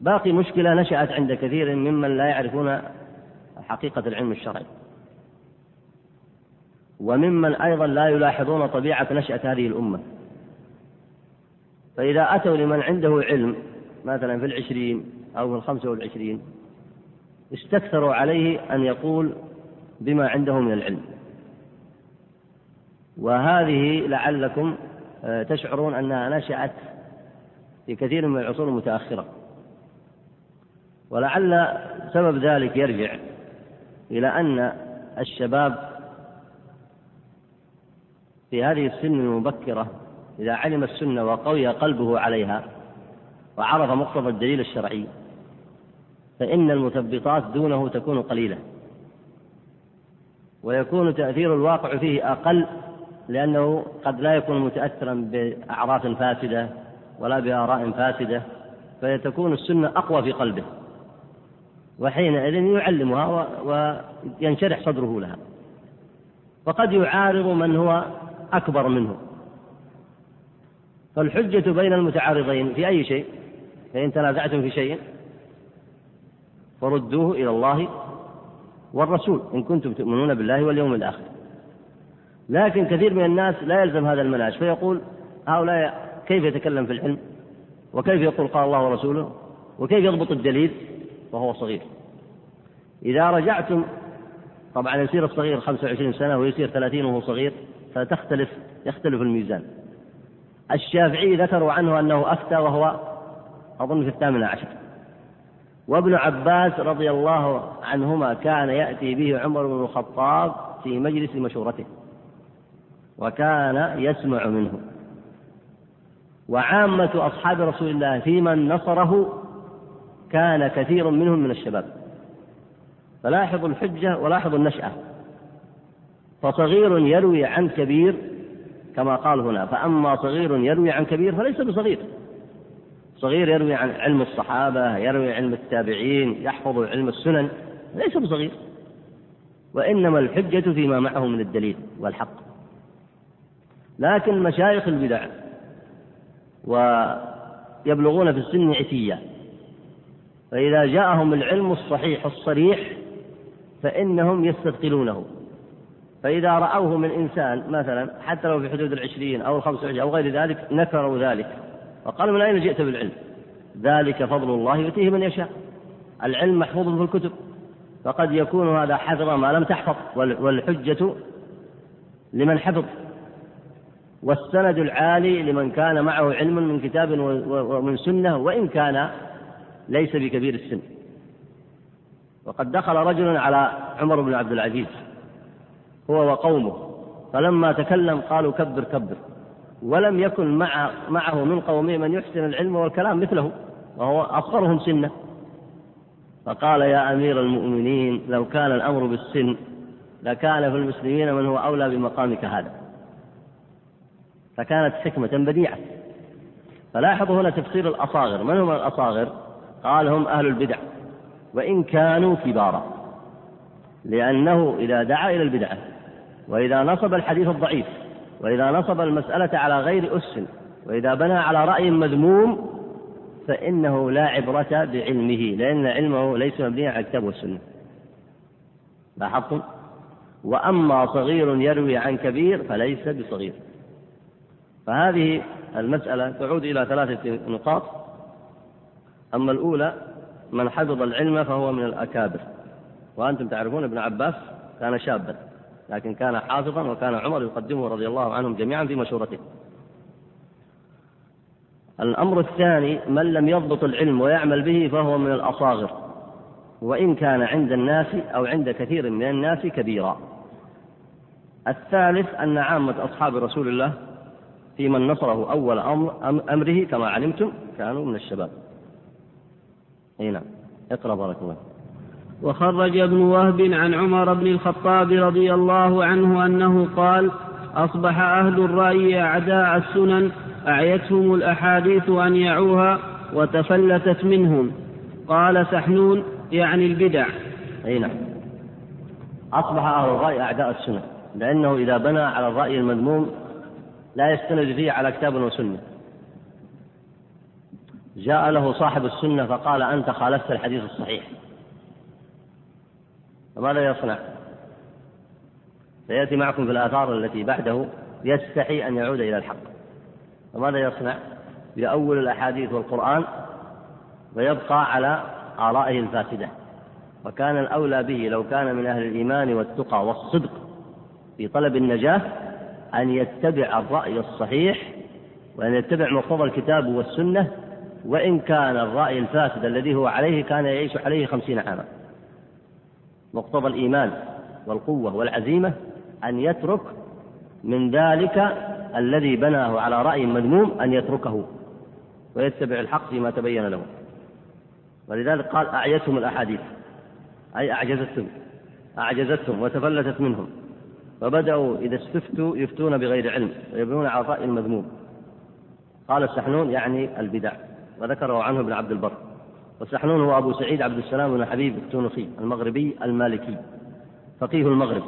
باقي مشكلة نشأت عند كثير ممن لا يعرفون حقيقة العلم الشرعي. وممن أيضا لا يلاحظون طبيعة نشأة هذه الأمة. فإذا أتوا لمن عنده علم مثلا في العشرين أو في الخمسة والعشرين استكثروا عليه أن يقول بما عنده من العلم. وهذه لعلكم آه، تشعرون أنها نشأت في كثير من العصور المتأخرة. ولعل سبب ذلك يرجع إلى أن الشباب في هذه السن المبكرة إذا علم السنة وقوي قلبه عليها وعرف مقتضى الدليل الشرعي فإن المثبطات دونه تكون قليلة. ويكون تأثير الواقع فيه أقل لأنه قد لا يكون متأثرا بأعراف فاسدة ولا بآراء فاسدة فتكون السنة أقوى في قلبه. وحينئذ يعلمها وينشرح صدره لها. وقد يعارض من هو أكبر منه. فالحجة بين المتعارضين في أي شيء؟ فإن تنازعتم في شيء فردوه إلى الله والرسول إن كنتم تؤمنون بالله واليوم الآخر. لكن كثير من الناس لا يلزم هذا المنهج فيقول هؤلاء كيف يتكلم في العلم؟ وكيف يقول قال الله ورسوله؟ وكيف يضبط الدليل؟ وهو صغير. إذا رجعتم طبعا يصير الصغير 25 سنة ويصير 30 وهو صغير فتختلف يختلف الميزان. الشافعي ذكروا عنه أنه أفتى وهو أظن في الثامنة عشر. وابن عباس رضي الله عنهما كان يأتي به عمر بن الخطاب في مجلس مشورته وكان يسمع منه. وعامة أصحاب رسول الله في من نصره كان كثير منهم من الشباب. فلاحظوا الحجة ولاحظوا النشأة. فصغير يروي عن كبير كما قال هنا فأما صغير يروي عن كبير فليس بصغير. صغير يروي عن علم الصحابة يروي علم التابعين يحفظ علم السنن ليس بصغير. وإنما الحجة فيما معه من الدليل والحق. لكن مشايخ البدع ويبلغون في السن عتية فإذا جاءهم العلم الصحيح الصريح فإنهم يستثقلونه. فإذا رأوه من إنسان مثلا حتى لو في حدود العشرين أو وعشرين أو غير ذلك نكروا ذلك. وقالوا من أين جئت بالعلم؟ ذلك فضل الله يؤتيه من يشاء. العلم محفوظ في الكتب. فقد يكون هذا حفظ ما لم تحفظ. والحجة لمن حفظ. والسند العالي لمن كان معه علم من كتاب ومن سنة وإن كان ليس بكبير السن. وقد دخل رجل على عمر بن عبد العزيز هو وقومه. فلما تكلم قالوا كبر كبر. ولم يكن مع معه من قومه من يحسن العلم والكلام مثله وهو أصغرهم سنا فقال يا أمير المؤمنين لو كان الأمر بالسن لكان في المسلمين من هو أولى بمقامك هذا. فكانت حكمة بديعة. فلاحظوا هنا تفسير الأصاغر. من هم الأصاغر؟ قال هم أهل البدع. وإن كانوا كبارا. لأنه إذا دعا إلى البدعة وإذا نصب الحديث الضعيف وإذا نصب المسألة على غير أس وإذا بنى على رأي مذموم فإنه لا عبرة بعلمه لأن علمه ليس مبنيا على الكتاب والسنة. لاحظتم؟ وأما صغير يروي عن كبير فليس بصغير. فهذه المسألة تعود إلى ثلاثة نقاط. أما الأولى من حفظ العلم فهو من الأكابر. وأنتم تعرفون ابن عباس كان شابا. لكن كان حافظا وكان عمر يقدمه رضي الله عنهم جميعا في مشورته. الأمر الثاني من لم يضبط العلم ويعمل به فهو من الأصاغر. وإن كان عند الناس أو عند كثير من الناس كبيرا. الثالث أن عامة أصحاب رسول الله في من نصره أول أمر أمره كما علمتم كانوا من الشباب. أي نعم. اقرأ بارك الله وخرج ابن وهب عن عمر بن الخطاب رضي الله عنه أنه قال أصبح أهل الرأي أعداء السنن أعيتهم الأحاديث أن يعوها وتفلتت منهم. قال سحنون يعني البدع. أي نعم. أصبح أهل الرأي أعداء السنن لأنه إذا بنى على الرأي المذموم لا يستند فيه على كتاب وسنة. جاء له صاحب السنة فقال أنت خالفت الحديث الصحيح. فماذا يصنع؟ سيأتي معكم في الآثار التي بعده يستحي أن يعود إلى الحق فماذا يصنع؟ يؤول الأحاديث والقرآن ويبقى على آرائه الفاسدة وكان الأولى به لو كان من أهل الإيمان والتقى والصدق في طلب النجاة أن يتبع الرأي الصحيح وأن يتبع مقتضى الكتاب والسنة وإن كان الرأي الفاسد الذي هو عليه كان يعيش عليه خمسين عاما مقتضى الإيمان والقوة والعزيمة أن يترك من ذلك الذي بناه على رأي مذموم أن يتركه ويتبع الحق فيما تبين له. ولذلك قال أعيتهم الأحاديث أي أعجزتهم أعجزتهم وتفلتت منهم فبدأوا إذا استفتوا يفتون بغير علم ويبنون على رأي المذموم. قال السحنون يعني البدع وذكره عنه ابن عبد البر. والسحنون هو أبو سعيد عبد السلام بن حبيب التونسي المغربي المالكي فقيه المغرب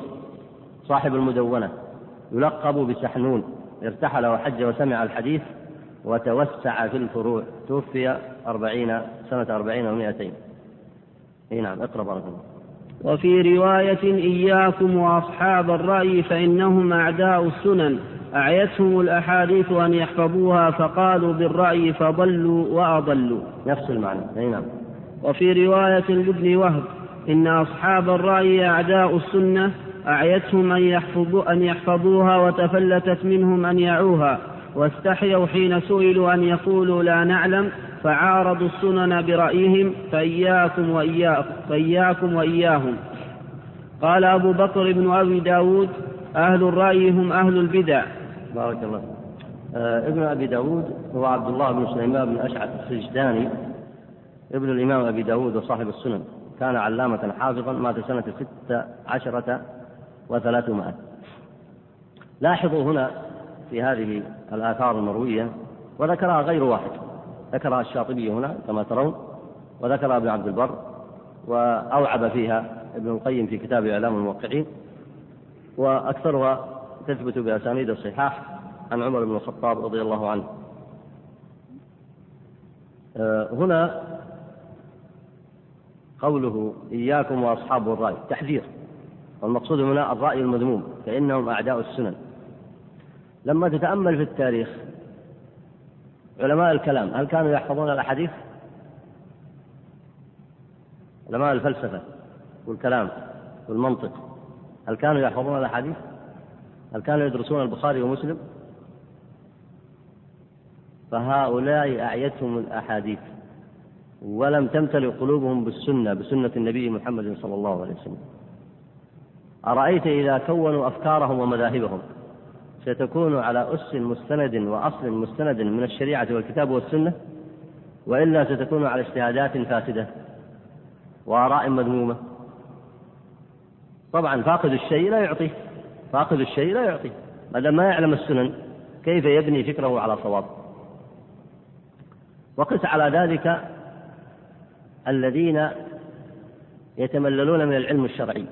صاحب المدونة يلقب بسحنون ارتحل وحج وسمع الحديث وتوسع في الفروع توفي أربعين سنة أربعين ومائتين. إي نعم اقرأ بارك الله وفي رواية إياكم وأصحاب الرأي فإنهم أعداء السنن. أعيتهم الأحاديث أن يحفظوها فقالوا بالرأي فضلوا وأضلوا. نفس المعنى. أي نعم. وفي رواية لابن وهب إن أصحاب الرأي أعداء السنة أعيتهم أن, يحفظوا أن يحفظوها وتفلتت منهم أن يعوها. واستحيوا حين سئلوا أن يقولوا لا نعلم فعارضوا السنن برأيهم فإياكم وإياكم, فإياكم وإياهم. قال أبو بكر بن أبي داود أهل الرأي هم أهل البدع. بارك الله آه ابن أبي داود هو عبد الله بن سليمان بن أشعث السجداني. ابن الإمام أبي داود وصاحب السنن. كان علامة حافظا مات سنة ست عشرة وثلاثمائة. لاحظوا هنا في هذه الآثار المروية وذكرها غير واحد. ذكرها الشاطبي هنا كما ترون وذكرها ابن عبد البر وأوعب فيها ابن القيم في كتاب إعلام الموقعين. وأكثرها تثبت بأسانيد الصحاح عن عمر بن الخطاب رضي الله عنه. آه، هنا قوله إياكم وأصحاب الرأي تحذير. والمقصود هنا الرأي المذموم فإنهم أعداء السنن. لما تتأمل في التاريخ علماء الكلام هل كانوا يحفظون الأحاديث؟ علماء الفلسفة والكلام والمنطق. هل كانوا يحفظون الأحاديث؟ هل كانوا يدرسون البخاري ومسلم؟ فهؤلاء أعيتهم الأحاديث ولم تمتلئ قلوبهم بالسنة بسنة النبي محمد صلى الله عليه وسلم أرأيت إذا كونوا أفكارهم ومذاهبهم ستكون على أس مستند وأصل مستند من الشريعة والكتاب والسنة وإلا ستكون على اجتهادات فاسدة وآراء مذمومة طبعا فاقد الشيء لا يعطيه فاقد الشيء لا يعطيه. ما دام ما يعلم السنن كيف يبني فكره على صواب؟ وقس على ذلك الذين يتمللون من العلم الشرعي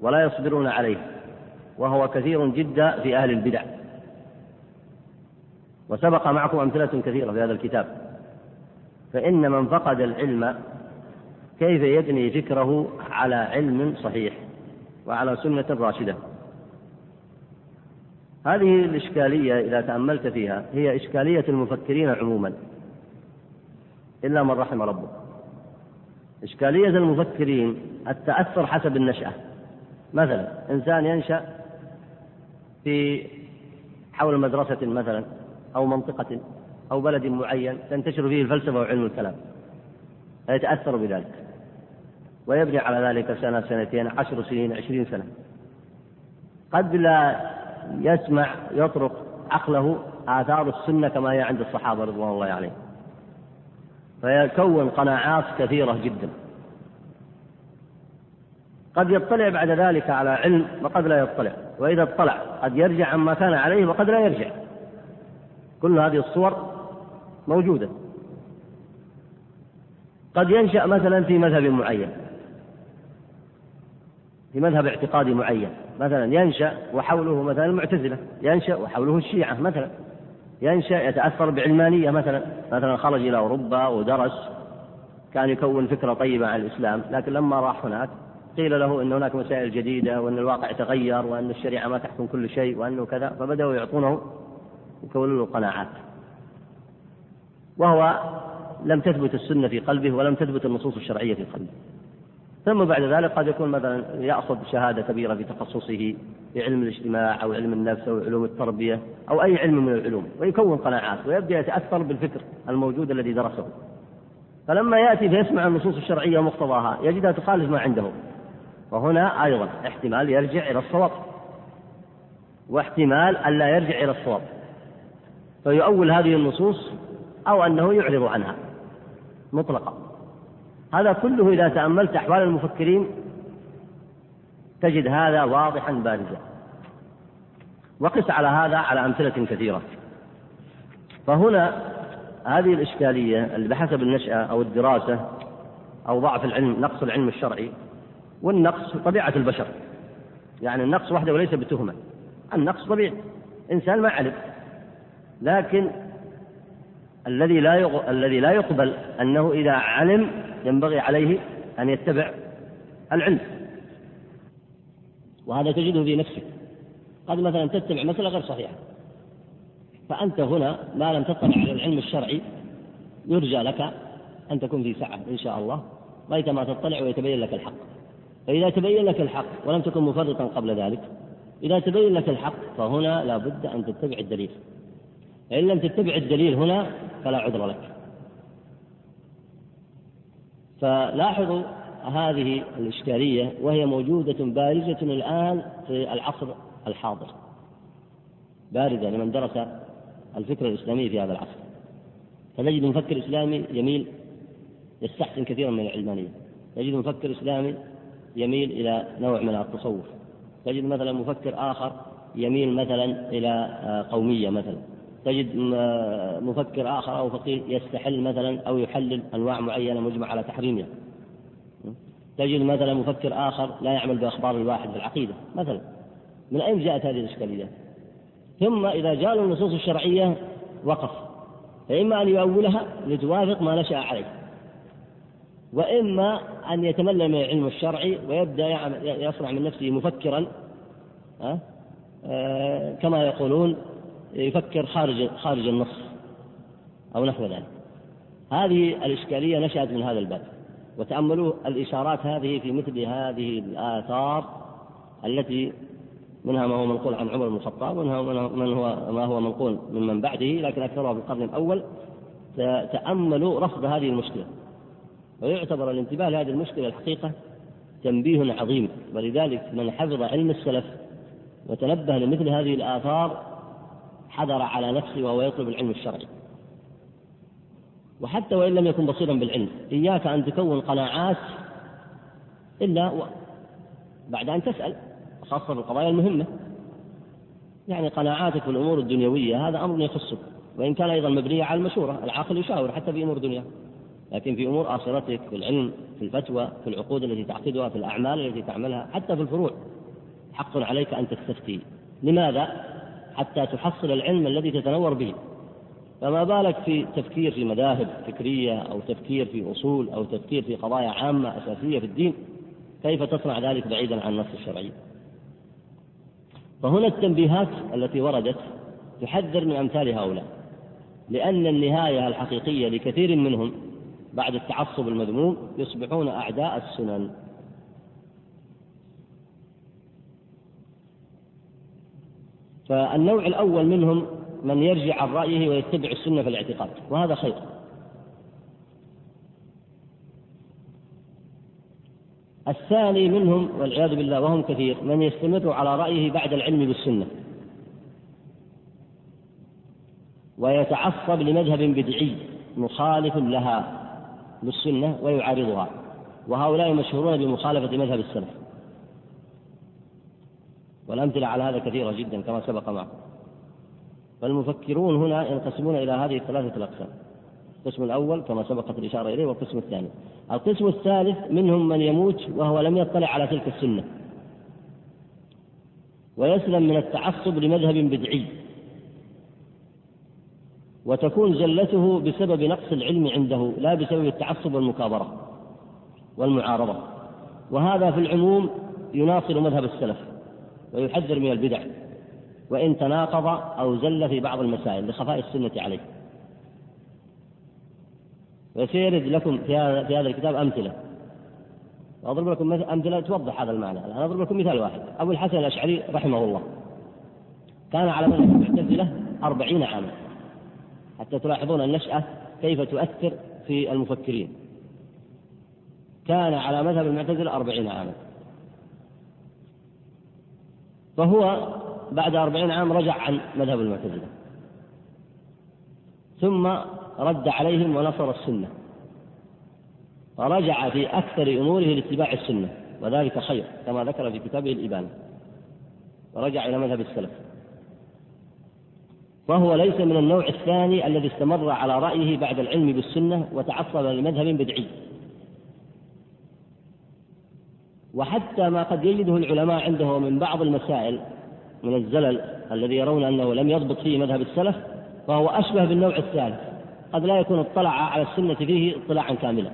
ولا يصبرون عليه وهو كثير جدا في أهل البدع. وسبق معكم أمثلة كثيرة في هذا الكتاب. فإن من فقد العلم كيف يبني فكره على علم صحيح وعلى سنة راشدة. هذه الإشكالية إذا تأملت فيها هي إشكالية المفكرين عموما إلا من رحم ربه. إشكالية المفكرين التأثر حسب النشأة. مثلا إنسان ينشأ في حول مدرسة مثلا أو منطقة أو بلد معين تنتشر فيه الفلسفة وعلم الكلام فيتأثر بذلك. ويبني على ذلك سنة سنتين عشر سنين عشرين سنة. قد لا يسمع يطرق عقله آثار السنة كما هي عند الصحابة رضوان الله عليهم. فيكون قناعات كثيرة جدا. قد يطلع بعد ذلك على علم وقد لا يطلع. وإذا اطلع قد يرجع عما كان عليه وقد لا يرجع. كل هذه الصور موجودة. قد ينشأ مثلا في مذهب معين. في مذهب اعتقادي معين. مثلا ينشأ وحوله مثلا المعتزلة ينشأ وحوله الشيعة مثلا. ينشأ يتأثر بعلمانية مثلا. مثلا خرج إلى أوروبا ودرس كان يكون فكرة طيبة عن الإسلام. لكن لما راح هناك قيل له أن هناك مسائل جديدة وأن الواقع تغير وأن الشريعة ما تحكم كل شيء وأنه كذا. فبدأوا يعطونه يكونون له قناعات. وهو لم تثبت السنة في قلبه ولم تثبت النصوص الشرعية في قلبه. ثم بعد ذلك قد يكون مثلا يأخذ شهادة كبيرة في تخصصه في علم الاجتماع أو علم النفس أو علوم التربية أو أي علم من العلوم ويكون قناعات ويبدأ يتأثر بالفكر الموجود الذي درسه. فلما يأتي فيسمع النصوص الشرعية ومقتضاها يجدها تخالف ما عنده. وهنا أيضا احتمال يرجع إلى الصواب. واحتمال ألا يرجع إلى الصواب. فيؤول هذه النصوص أو أنه يعرض عنها مطلقا. هذا كله إذا تأملت أحوال المفكرين تجد هذا واضحا بارزا. وقس على هذا على أمثلة كثيرة. فهنا هذه الإشكالية اللي بحسب النشأة أو الدراسة أو ضعف العلم نقص العلم الشرعي والنقص طبيعة البشر. يعني النقص وحده وليس بتهمة. النقص طبيعي. إنسان ما علم. لكن الذي لا الذي لا يقبل أنه إذا علم ينبغي عليه أن يتبع العلم. وهذا تجده في نفسك. قد مثلا تتبع مسألة غير صحيحة. فأنت هنا ما لم تطلع على العلم الشرعي يرجى لك أن تكون في سعة إن شاء الله ما تطلع ويتبين لك الحق. فإذا تبين لك الحق ولم تكن مفرطا قبل ذلك إذا تبين لك الحق فهنا لا بد أن تتبع الدليل. فإن لم تتبع الدليل هنا فلا عذر لك. فلاحظوا هذه الإشكالية وهي موجودة بارزة الآن في العصر الحاضر. باردة لمن درس الفكر الإسلامي في هذا العصر. فتجد مفكر إسلامي يميل يستحسن كثيرا من العلمانية. تجد مفكر إسلامي يميل إلى نوع من التصوف. تجد مثلا مفكر آخر يميل مثلا إلى قومية مثلا. تجد مفكر آخر أو فقيه يستحل مثلا أو يحلل أنواع معينة مجمع على تحريمها تجد مثلا مفكر آخر لا يعمل بأخبار الواحد بالعقيدة مثلا. من أين جاءت هذه الإشكاليات؟ ثم إذا جاء النصوص الشرعية وقف. فإما أن يؤولها لتوافق ما نشأ عليه. وإما أن يتملى من العلم الشرعي ويبدأ يصنع من نفسه مفكرا آه، كما يقولون يفكر خارج خارج النص أو نحو ذلك. هذه الإشكالية نشأت من هذا الباب وتأملوا الإشارات هذه في مثل هذه الآثار التي منها ما هو منقول عن عمر بن الخطاب ومنها من هو ما هو منقول ممن بعده لكن أكثرها في القرن الأول. تأملوا رفض هذه المشكلة ويعتبر الانتباه لهذه المشكلة الحقيقة تنبيه عظيم. ولذلك من حفظ علم السلف وتنبه لمثل هذه الآثار حذر على نفسه وهو يطلب العلم الشرعي. وحتى وإن لم يكن بصيرا بالعلم إياك أن تكون قناعات إلا بعد أن تسأل خاصة في القضايا المهمة. يعني قناعاتك في الأمور الدنيوية هذا أمر يخصك. وإن كان أيضا مبنية على المشورة العاقل يشاور حتى في أمور دنيا لكن في أمور آخرتك في العلم في الفتوى في العقود التي تعقدها في الأعمال التي تعملها حتى في الفروع حق عليك أن تستفتي. لماذا؟ حتى تحصل العلم الذي تتنور به. فما بالك في تفكير في مذاهب فكرية أو تفكير في أصول أو تفكير في قضايا عامة أساسية في الدين؟ كيف تصنع ذلك بعيدا عن النص الشرعي؟ فهنا التنبيهات التي وردت تحذر من أمثال هؤلاء لأن النهاية الحقيقية لكثير منهم بعد التعصب المذموم يصبحون أعداء السنن. فالنوع الأول منهم من يرجع عن رأيه ويتبع السنة في الاعتقاد وهذا خير. الثاني منهم والعياذ بالله وهم كثير من يستمر على رأيه بعد العلم بالسنة. ويتعصب لمذهب بدعي مخالف لها بالسنة ويعارضها وهؤلاء مشهورون بمخالفة مذهب السلف. والأمثلة على هذا كثيرة جدا كما سبق معكم. فالمفكرون هنا ينقسمون إلى هذه الثلاثة الأقسام. القسم الأول كما سبقت الإشارة إليه والقسم الثاني. القسم الثالث منهم من يموت وهو لم يطلع على تلك السنة. ويسلم من التعصب لمذهب بدعي. وتكون زلته بسبب نقص العلم عنده لا بسبب التعصب والمكابرة والمعارضة. وهذا في العموم يناصر مذهب السلف. ويحذر من البدع وإن تناقض أو زل في بعض المسائل لخفاء السنة عليه. وسيرد لكم في هذا في هذا الكتاب أمثلة. وأضرب لكم أمثلة توضح هذا المعنى. الآن أضرب لكم مثال واحد. أبو الحسن الأشعري رحمه الله. كان على مذهب المعتزلة أربعين عاما. حتى تلاحظون النشأة كيف تؤثر في المفكرين. كان على مذهب المعتزلة أربعين عاما. فهو بعد أربعين عام رجع عن مذهب المعتزلة. ثم رد عليهم ونصر السنة. فرجع في أكثر أموره لاتباع السنة وذلك خير كما ذكر في كتابه الإبانة. ورجع إلى مذهب السلف. فهو ليس من النوع الثاني الذي استمر على رأيه بعد العلم بالسنة وتعصب لمذهب بدعي. وحتى ما قد يجده العلماء عنده من بعض المسائل من الزلل الذي يرون أنه لم يضبط فيه مذهب السلف فهو أشبه بالنوع الثالث. قد لا يكون اطلع على السنة فيه اطلاعا كاملا.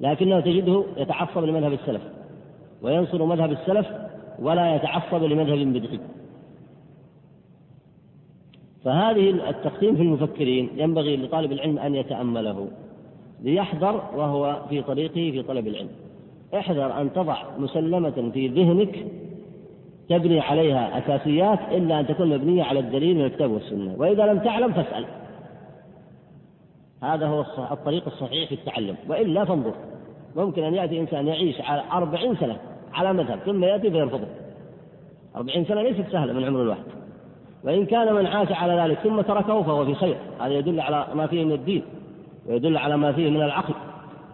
لكنه تجده يتعصب لمذهب السلف وينصر مذهب السلف ولا يتعصب لمذهب بدعي. فهذه التقسيم في المفكرين ينبغي لطالب العلم أن يتأمله ليحذر وهو في طريقه في طلب العلم. احذر أن تضع مسلمة في ذهنك تبني عليها أساسيات إلا أن تكون مبنية على الدليل من الكتاب والسنة. وإذا لم تعلم فاسأل. هذا هو الطريق الصحيح في التعلم. وإلا فانظر. ممكن أن يأتي إنسان يعيش على أربعين سنة على مذهب ثم يأتي فيرفضه أربعين سنة ليست سهلة من عمر الواحد. وإن كان من عاش على ذلك ثم تركه فهو في خير. هذا يدل على ما فيه من الدين ويدل على ما فيه من العقل.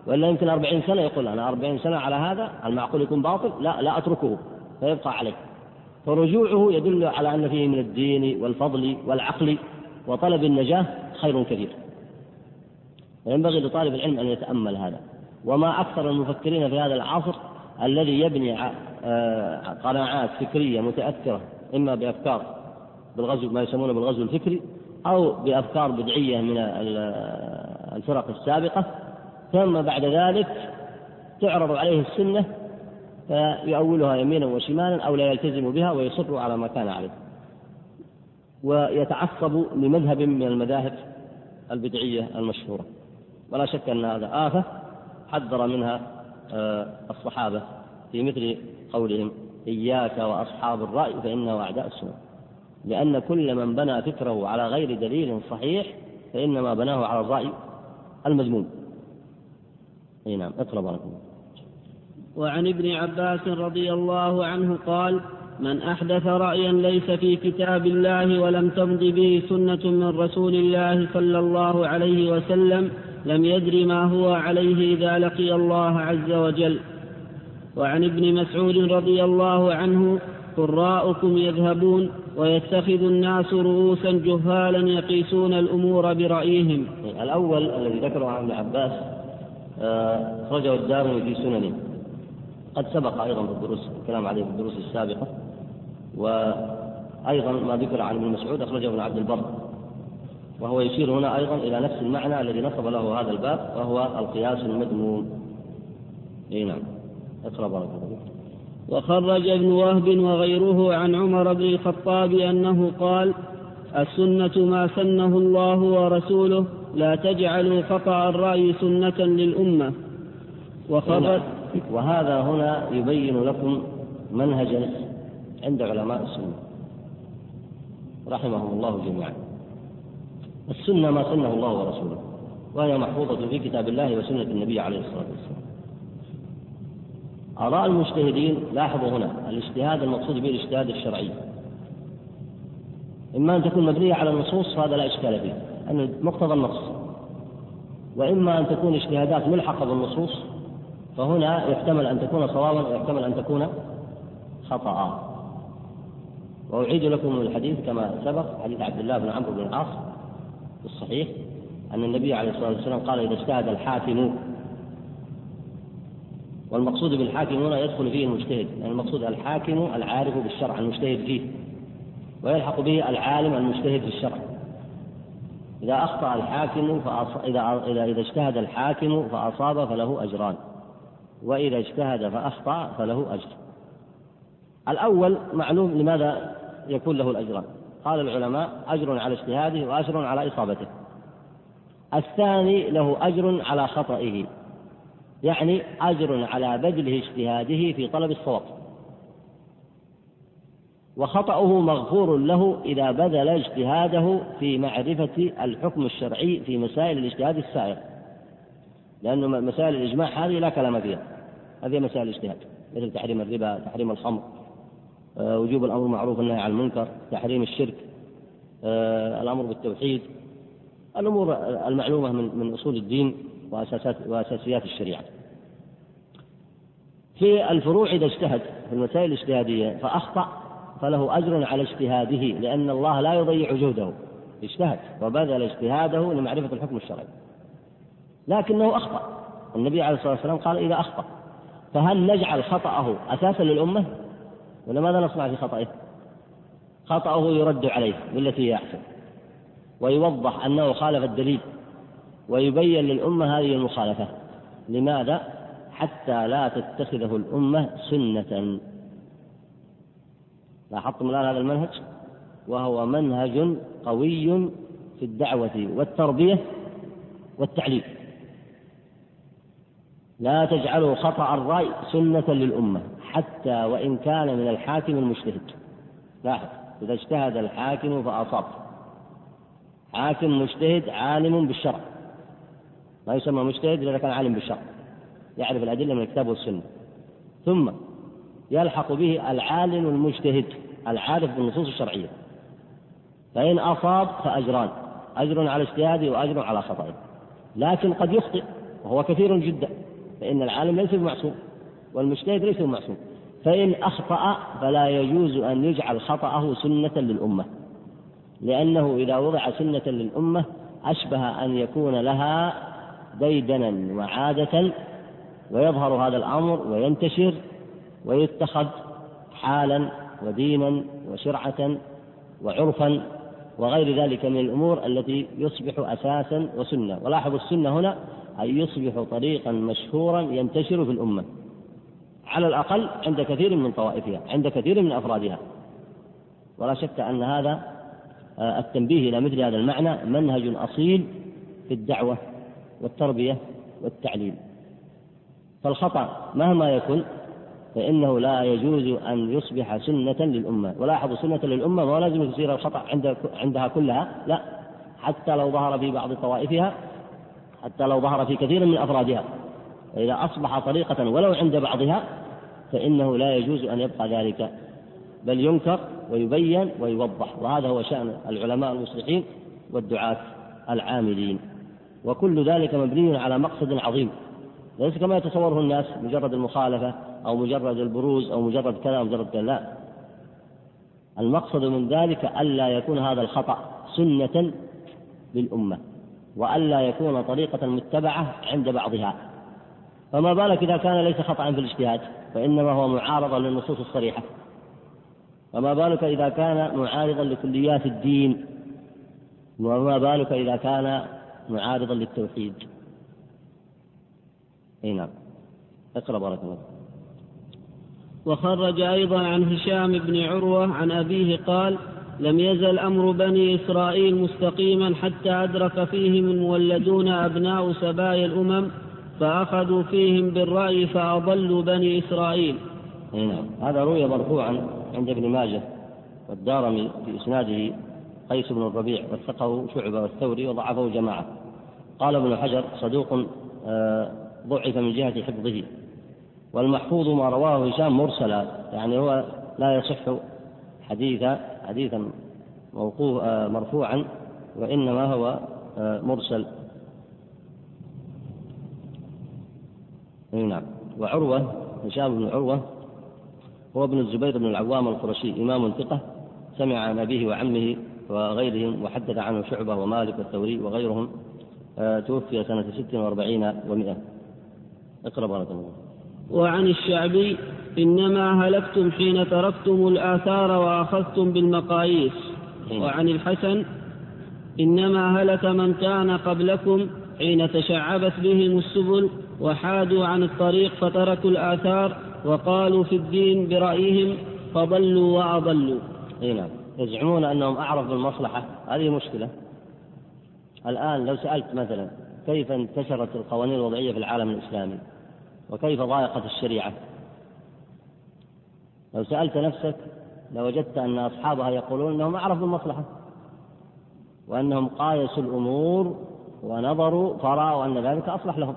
وإلا يمكن أربعين سنة يقول أنا أربعين سنة على هذا المعقول يكون باطل لا لا أتركه فيبقى عليه. فرجوعه يدل على أن فيه من الدين والفضل والعقل وطلب النجاة خير كثير وينبغي لطالب العلم أن يتأمل هذا. وما أكثر المفكرين في هذا العصر الذي يبني آه، قناعات فكرية متأثرة إما بأفكار بالغزو ما يسمونه بالغزو الفكري أو بأفكار بدعية من الفرق السابقة ثم بعد ذلك تعرض عليه السنة فيؤولها يمينا وشمالا أو لا يلتزم بها ويصر على ما كان عليه. ويتعصب لمذهب من المذاهب البدعية المشهورة. ولا شك أن هذا آفة حذر منها آه، الصحابة في مثل قولهم إياك وأصحاب الرأي فإنه أعداء السنة. لأن كل من بنى فكره على غير دليل صحيح فإنما بناه على الرأي المذموم. أي نعم اقرأ بارك الله وعن ابن عباس رضي الله عنه قال من أحدث رأيا ليس في كتاب الله ولم تمض به سنة من رسول الله صلى الله عليه وسلم لم يدر ما هو عليه إذا لقي الله عز وجل. وعن ابن مسعود رضي الله عنه قراءكم يذهبون ويتخذ الناس رؤوسا جهالا يقيسون الأمور برأيهم. الأول الذي ذكره عن ابن عباس أخرجه الدارمي في سننه. قد سبق أيضا في الدروس الكلام عليه في الدروس السابقة. وأيضا ما ذكر عن ابن مسعود أخرجه ابن عبد البر. وهو يشير هنا أيضا إلى نفس المعنى الذي نصب له هذا الباب وهو القياس المذموم. أي نعم. اقرأ بارك الله وخرج ابن وهب وغيره عن عمر بن الخطاب أنه قال السنة ما سنه الله ورسوله لا تجعلوا خطأ الرأي سنة للأمة. وخرج وهذا هنا يبين لكم منهجا عند علماء السنة. رحمهم الله جميعا. السنة ما سنه الله ورسوله وهي محفوظة في كتاب الله وسنة النبي عليه الصلاة والسلام. آراء المجتهدين لاحظوا هنا الاجتهاد المقصود به الاجتهاد الشرعي. إما أن تكون مبنية على النصوص هذا لا إشكال فيه. مقتضى النص. وإما أن تكون اجتهادات ملحقة بالنصوص فهنا يحتمل أن تكون صوابا ويحتمل أن تكون خطأ. وأعيد لكم الحديث كما سبق حديث عبد الله بن عمرو بن العاص في الصحيح أن النبي عليه الصلاة والسلام قال إذا اجتهد الحاكم والمقصود بالحاكم هنا يدخل فيه المجتهد يعني المقصود الحاكم العارف بالشرع المجتهد فيه ويلحق به العالم المجتهد في الشرع. إذا أخطأ الحاكم فأص... إذا إذا إذا اجتهد الحاكم فأصاب فله أجران وإذا اجتهد فأخطأ فله أجر. الأول معلوم لماذا يكون له الأجران. قال العلماء أجر على اجتهاده وأجر على إصابته. الثاني له أجر على خطئه يعني أجر على بذل اجتهاده في طلب الصواب. وخطأه مغفور له إذا بذل اجتهاده في معرفة الحكم الشرعي في مسائل الاجتهاد السائر. لأن مسائل الإجماع هذه لا كلام فيها. هذه مسائل الاجتهاد مثل تحريم الربا تحريم الخمر آه، وجوب الأمر بالمعروف والنهي عن المنكر تحريم الشرك آه، الأمر بالتوحيد. الأمور المعلومة من من أصول الدين وأساسات وأساسيات الشريعة. في الفروع إذا اجتهد في المسائل الاجتهادية فأخطأ فله أجر على اجتهاده لأن الله لا يضيع جهده. اجتهد. وبذل اجتهاده لمعرفة الحكم الشرعي. لكنه أخطأ. النبي عليه الصلاة والسلام قال إذا أخطأ فهل نجعل خطأه أساسا للأمة؟ ولا ماذا نصنع في خطأه؟ خطأه يرد عليه بالتي هي أحسن. ويوضح أنه خالف الدليل. ويبين للأمة هذه المخالفة. لماذا؟ حتى لا تتخذه الأمة سنة. لاحظتم الآن هذا المنهج وهو منهج قوي في الدعوة والتربية والتعليم. لا تجعلوا خطأ الرأي سنة للأمة حتى وإن كان من الحاكم المجتهد. لاحظ إذا اجتهد الحاكم فأصاب. حاكم مجتهد عالم بالشرع. ما يسمى مجتهد إذا كان عالم بالشرع. يعرف الأدلة من الكتاب والسنة. ثم يلحق به العالم المجتهد العارف بالنصوص الشرعية. فإن أصاب فأجران أجر على اجتهاده وأجر على خطأه. لكن قد يخطئ وهو كثير جدا فإن العالم ليس بمعصوم والمجتهد ليس بمعصوم. فإن أخطأ فلا يجوز أن يجعل خطأه سنة للأمة. لأنه إذا وضع سنة للأمة أشبه أن يكون لها ديدنا وعادة ويظهر هذا الأمر وينتشر ويتخذ حالا ودينا وشرعة وعرفا وغير ذلك من الأمور التي يصبح أساسا وسنة. ولاحظوا السنة هنا أن يصبح طريقا مشهورا ينتشر في الأمة. على الأقل عند كثير من طوائفها عند كثير من أفرادها. ولا شك أن هذا آه، التنبيه إلى مثل هذا المعنى منهج أصيل في الدعوة والتربية والتعليم. فالخطأ مهما يكن فإنه لا يجوز أن يصبح سنة للأمة. ولاحظوا سنة للأمة ما لازم يصير الخطأ عند عندها كلها لا. حتى لو ظهر في بعض طوائفها حتى لو ظهر في كثير من أفرادها. فإذا أصبح طريقة ولو عند بعضها فإنه لا يجوز أن يبقى ذلك. بل ينكر ويبين ويوضح. وهذا هو شأن العلماء المصلحين والدعاة العاملين. وكل ذلك مبني على مقصد عظيم. ليس كما يتصوره الناس مجرد المخالفة أو مجرد البروز أو مجرد كذا أو مجرد كذا لا. المقصد من ذلك ألا يكون هذا الخطأ سنة للأمة وألا يكون طريقة متبعة عند بعضها. فما بالك إذا كان ليس خطأ في الاجتهاد فإنما هو معارضة للنصوص الصريحة. فما بالك إذا كان معارضا لكليات الدين وما بالك إذا كان معارضا للتوحيد. إي نعم. اقرأ بارك الله وخرج أيضا عن هشام بن عروة عن أبيه قال لم يزل أمر بني إسرائيل مستقيما حتى أدرك فيهم المولدون أبناء سبايا الأمم فأخذوا فيهم بالرأي فأضلوا بني إسرائيل. نعم. هذا روي مرفوعا عند ابن ماجه والدارمي في إسناده قيس بن الربيع وثقه شعبة والثوري وضعفه جماعة. قال ابن حجر صدوق آه، ضعف من جهة حفظه. والمحفوظ ما رواه هشام مرسلا يعني هو لا يصح حديثا حديثا موقوف آه، مرفوعا وإنما هو آه، مرسل. نعم. وعروة هشام بن عروة هو ابن الزبير بن العوام القرشي إمام ثقة سمع عن أبيه وعمه وغيرهم وحدث عنه شعبة ومالك والثوري وغيرهم آه، توفي سنة ست وأربعين ومئة اقرأ بارك الله وعن الشعبي إنما هلكتم حين تركتم الآثار وأخذتم بالمقاييس. وعن الحسن إنما هلك من كان قبلكم حين تشعبت بهم السبل وحادوا عن الطريق فتركوا الآثار وقالوا في الدين برأيهم فضلوا وأضلوا. إي نعم. يزعمون أنهم أعرف بالمصلحة. هذه مشكلة. الآن لو سألت مثلا كيف انتشرت القوانين الوضعية في العالم الإسلامي؟ وكيف ضايقت الشريعة؟ لو سألت نفسك لوجدت أن أصحابها يقولون أنهم أعرفوا المصلحة وأنهم قايسوا الأمور ونظروا فرأوا أن ذلك أصلح لهم.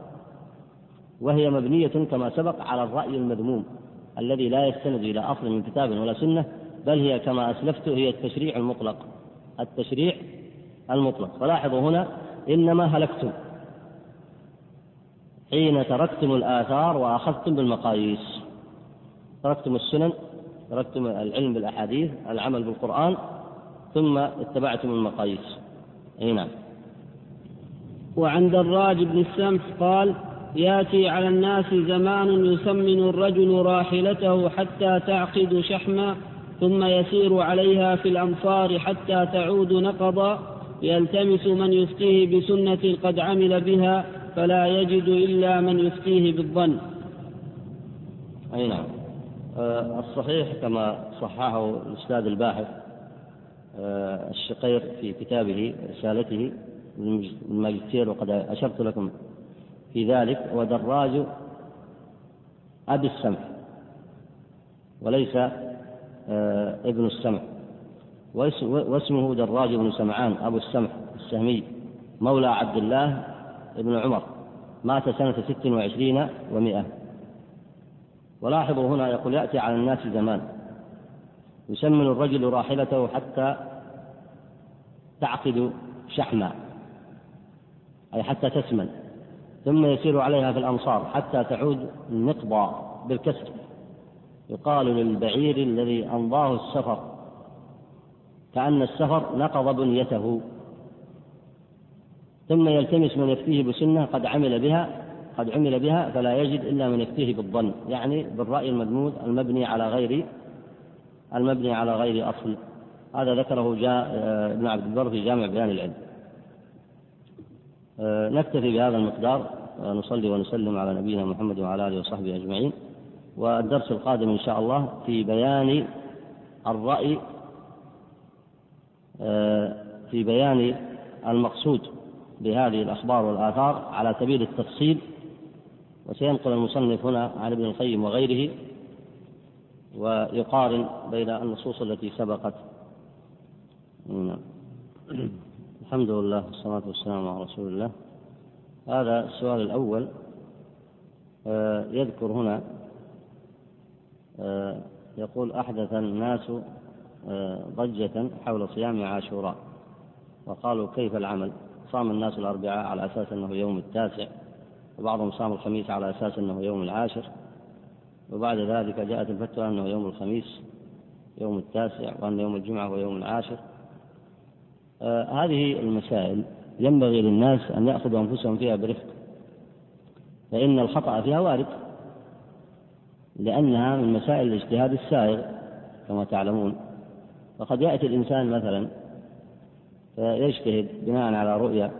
وهي مبنية كما سبق على الرأي المذموم الذي لا يستند إلى أصل من كتاب ولا سنة بل هي كما أسلفت هي التشريع المطلق التشريع المطلق. فلاحظوا هنا إنما هلكتم. حين تركتم الآثار وأخذتم بالمقاييس. تركتم السنن تركتم العلم بالأحاديث العمل بالقرآن ثم اتبعتم المقاييس. أي نعم. وعن دراج بن السمح قال ياتي على الناس زمان يسمن الرجل راحلته حتى تعقد شحما ثم يسير عليها في الامصار حتى تعود نقضا. يلتمس من يفتيه بسنة قد عمل بها فلا يجد إلا من يفتيه بالظن. أي نعم. آه، الصحيح كما صححه الأستاذ الباحث آه، الشقير في كتابه رسالته الماجستير وقد أشرت لكم في ذلك هو دراج أبي السمح وليس آه، ابن السمح. واسمه دراج بن سمعان أبو السمح السهمي مولى عبد الله بن عمر مات سنة ست وعشرين ومائة. ولاحظوا هنا يقول يأتي على الناس زمان. يسمن الرجل راحلته حتى تعقد شحما أي حتى تسمن. ثم يسير عليها في الأمصار حتى تعود النقضى بالكسر. يقال للبعير الذي أمضاه السفر كأن السفر نقض بنيته. ثم يلتمس من يفتيه بسنة قد عمل بها قد عمل بها فلا يجد إلا من يفتيه بالظن يعني بالرأي المدمود المبني على غير المبني على غير أصل. هذا ذكره جاء آه، ابن عبد البر في جامع بيان العلم. آه، نكتفي بهذا المقدار نصلي ونسلم على نبينا محمد وعلى آله وصحبه أجمعين. والدرس القادم إن شاء الله في بيان الرأي آه، في بيان المقصود. بهذه الأخبار والآثار على سبيل التفصيل وسينقل المصنف هنا عن ابن القيم وغيره ويقارن بين النصوص التي سبقت. نعم. الحمد لله والصلاة والسلام على رسول الله. هذا السؤال الأول آه، يذكر هنا آه، يقول أحدث الناس آه، ضجة حول صيام عاشوراء وقالوا كيف العمل؟ صام الناس الأربعاء على أساس أنه يوم التاسع وبعضهم صام الخميس على أساس أنه يوم العاشر. وبعد ذلك جاءت الفتوى أنه يوم الخميس يوم التاسع وأن يوم الجمعة هو يوم العاشر. آه هذه المسائل ينبغي للناس أن يأخذوا أنفسهم فيها برفق. فإن الخطأ فيها وارد لأنها من مسائل الاجتهاد السائغ كما تعلمون. وقد يأتي الإنسان مثلا فيجتهد بناء على رؤيا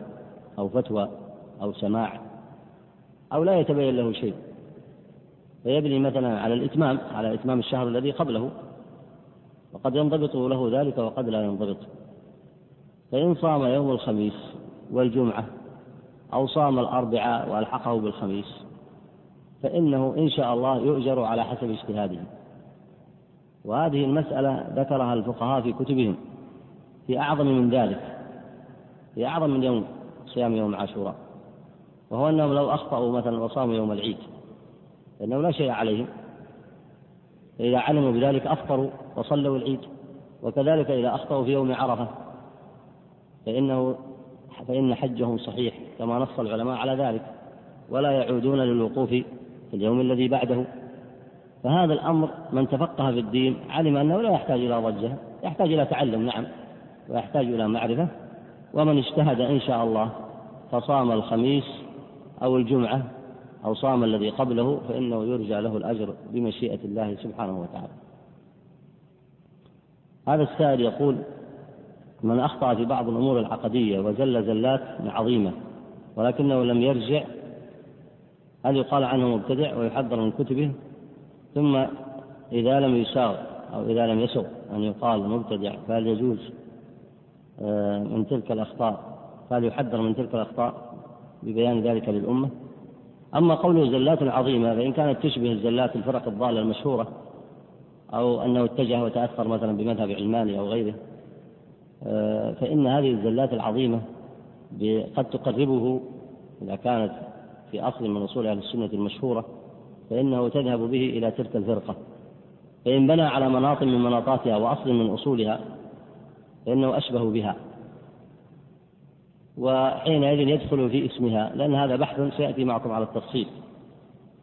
أو فتوى أو سماع أو لا يتبين له شيء. فيبني مثلا على الإتمام على إتمام الشهر الذي قبله. وقد ينضبط له ذلك وقد لا ينضبط. فإن صام يوم الخميس والجمعة أو صام الأربعاء وألحقه بالخميس فإنه إن شاء الله يؤجر على حسب اجتهاده. وهذه المسألة ذكرها الفقهاء في كتبهم. في أعظم من ذلك في أعظم من يوم صيام يوم عاشوراء وهو أنهم لو أخطأوا مثلا وصاموا يوم العيد فإنه لا شيء عليهم فإذا علموا بذلك أفطروا وصلوا العيد وكذلك إذا أخطأوا في يوم عرفة فإنه فإن حجهم صحيح كما نص العلماء على ذلك ولا يعودون للوقوف في اليوم الذي بعده. فهذا الأمر من تفقه في الدين علم أنه لا يحتاج إلى ضجة يحتاج إلى تعلم نعم. ويحتاج إلى معرفة. ومن اجتهد إن شاء الله فصام الخميس أو الجمعة أو صام الذي قبله فإنه يرجى له الأجر بمشيئة الله سبحانه وتعالى. هذا السائل يقول من أخطأ في بعض الأمور العقدية وزل زلات عظيمة ولكنه لم يرجع هل يقال عنه مبتدع ويحذر من كتبه؟ ثم إذا لم يساغ أو إذا لم يسغ أن يقال مبتدع فهل يجوز من تلك الأخطاء. فهل يحذر من تلك الأخطاء ببيان ذلك للأمة. أما قوله زلات عظيمة فإن كانت تشبه الزلات الفرق الضالة المشهورة أو أنه اتجه وتأثر مثلا بمذهب علماني أو غيره آه، فإن هذه الزلات العظيمة قد تقربه إذا كانت في أصل من أصول أهل السنة المشهورة فإنه تذهب به إلى تلك الفرقة. فإن بنى على مناط من مناطاتها وأصل من أصولها فإنه أشبه بها. وحينئذ يدخل في اسمها لأن هذا بحث سيأتي معكم على التفصيل.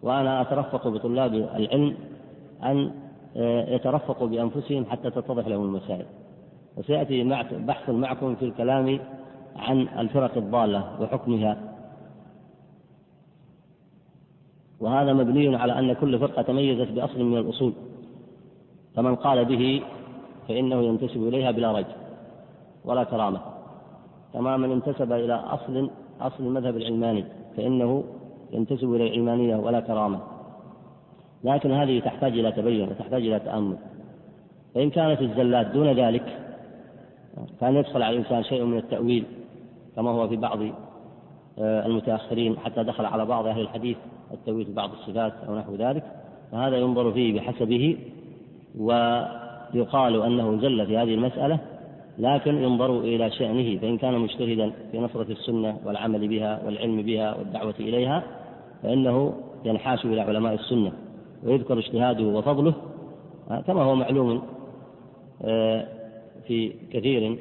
وأنا أترفق بطلاب العلم أن آه، يترفقوا بأنفسهم حتى تتضح لهم المسائل. وسيأتي بحث معكم في الكلام عن الفرق الضالة وحكمها. وهذا مبني على أن كل فرقة تميزت بأصل من الأصول. فمن قال به فإنه ينتسب إليها بلا ريب. ولا كرامة. كما من انتسب إلى أصل أصل المذهب العلماني فإنه ينتسب إلى العلمانية ولا كرامة. لكن هذه تحتاج إلى تبين وتحتاج إلى تأمل. فإن كانت الزلات دون ذلك كان يدخل على الإنسان شيء من التأويل كما هو في بعض آه، المتأخرين حتى دخل على بعض أهل الحديث التأويل في بعض الصفات أو نحو ذلك. فهذا ينظر فيه بحسبه ويقال أنه زل في هذه المسألة لكن ينظر إلى شأنه فإن كان مجتهدا في نصرة السنة والعمل بها والعلم بها والدعوة إليها فإنه ينحاش إلى علماء السنة ويذكر اجتهاده وفضله كما هو معلوم آه، في كثير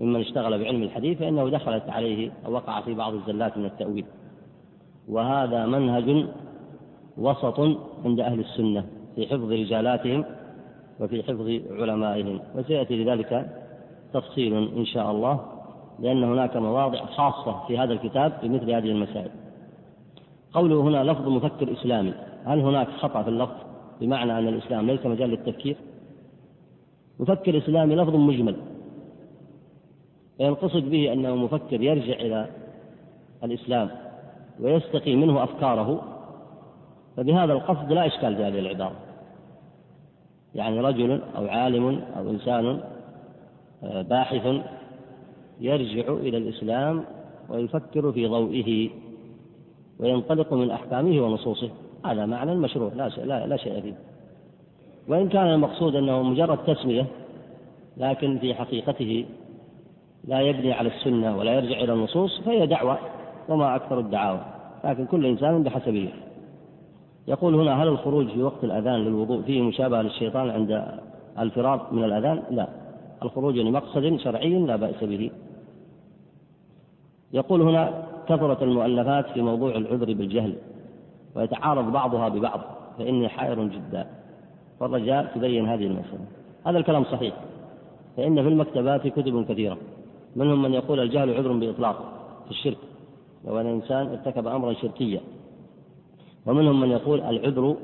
ممن اشتغل بعلم الحديث فإنه دخلت عليه أو وقع في بعض الزلات من التأويل. وهذا منهج وسط عند أهل السنة في حفظ رجالاتهم وفي حفظ علمائهم وسيأتي لذلك تفصيل إن شاء الله لأن هناك مواضع خاصة في هذا الكتاب في مثل هذه المسائل. قوله هنا لفظ مفكر إسلامي هل هناك خطأ في اللفظ؟ بمعنى أن الإسلام ليس مجال للتفكير؟ مفكر إسلامي لفظ مجمل. فينقصد به أنه مفكر يرجع إلى الإسلام ويستقي منه أفكاره فبهذا القصد لا إشكال في هذه العبارة. يعني رجل أو عالم أو إنسان باحث يرجع إلى الإسلام ويفكر في ضوئه وينطلق من أحكامه ونصوصه. هذا معنى مشروع لا شيء, لا, لا شيء فيه. وإن كان المقصود أنه مجرد تسمية لكن في حقيقته لا يبني على السنة ولا يرجع إلى النصوص فهي دعوة وما أكثر الدعاوى. لكن كل إنسان بحسبه. يقول هنا هل الخروج في وقت الأذان للوضوء فيه مشابهة للشيطان عند الفرار من الأذان؟ لا. الخروج لمقصد شرعي لا بأس به. يقول هنا كثرت المؤلفات في موضوع العذر بالجهل ويتعارض بعضها ببعض فإني حائر جدا. فالرجاء تبين هذه المسألة. هذا الكلام صحيح فإن في المكتبات كتب كثيرة. منهم من يقول الجهل عذر بإطلاق في الشرك. لو أن الإنسان ارتكب أمرا شركيا. ومنهم من يقول العذر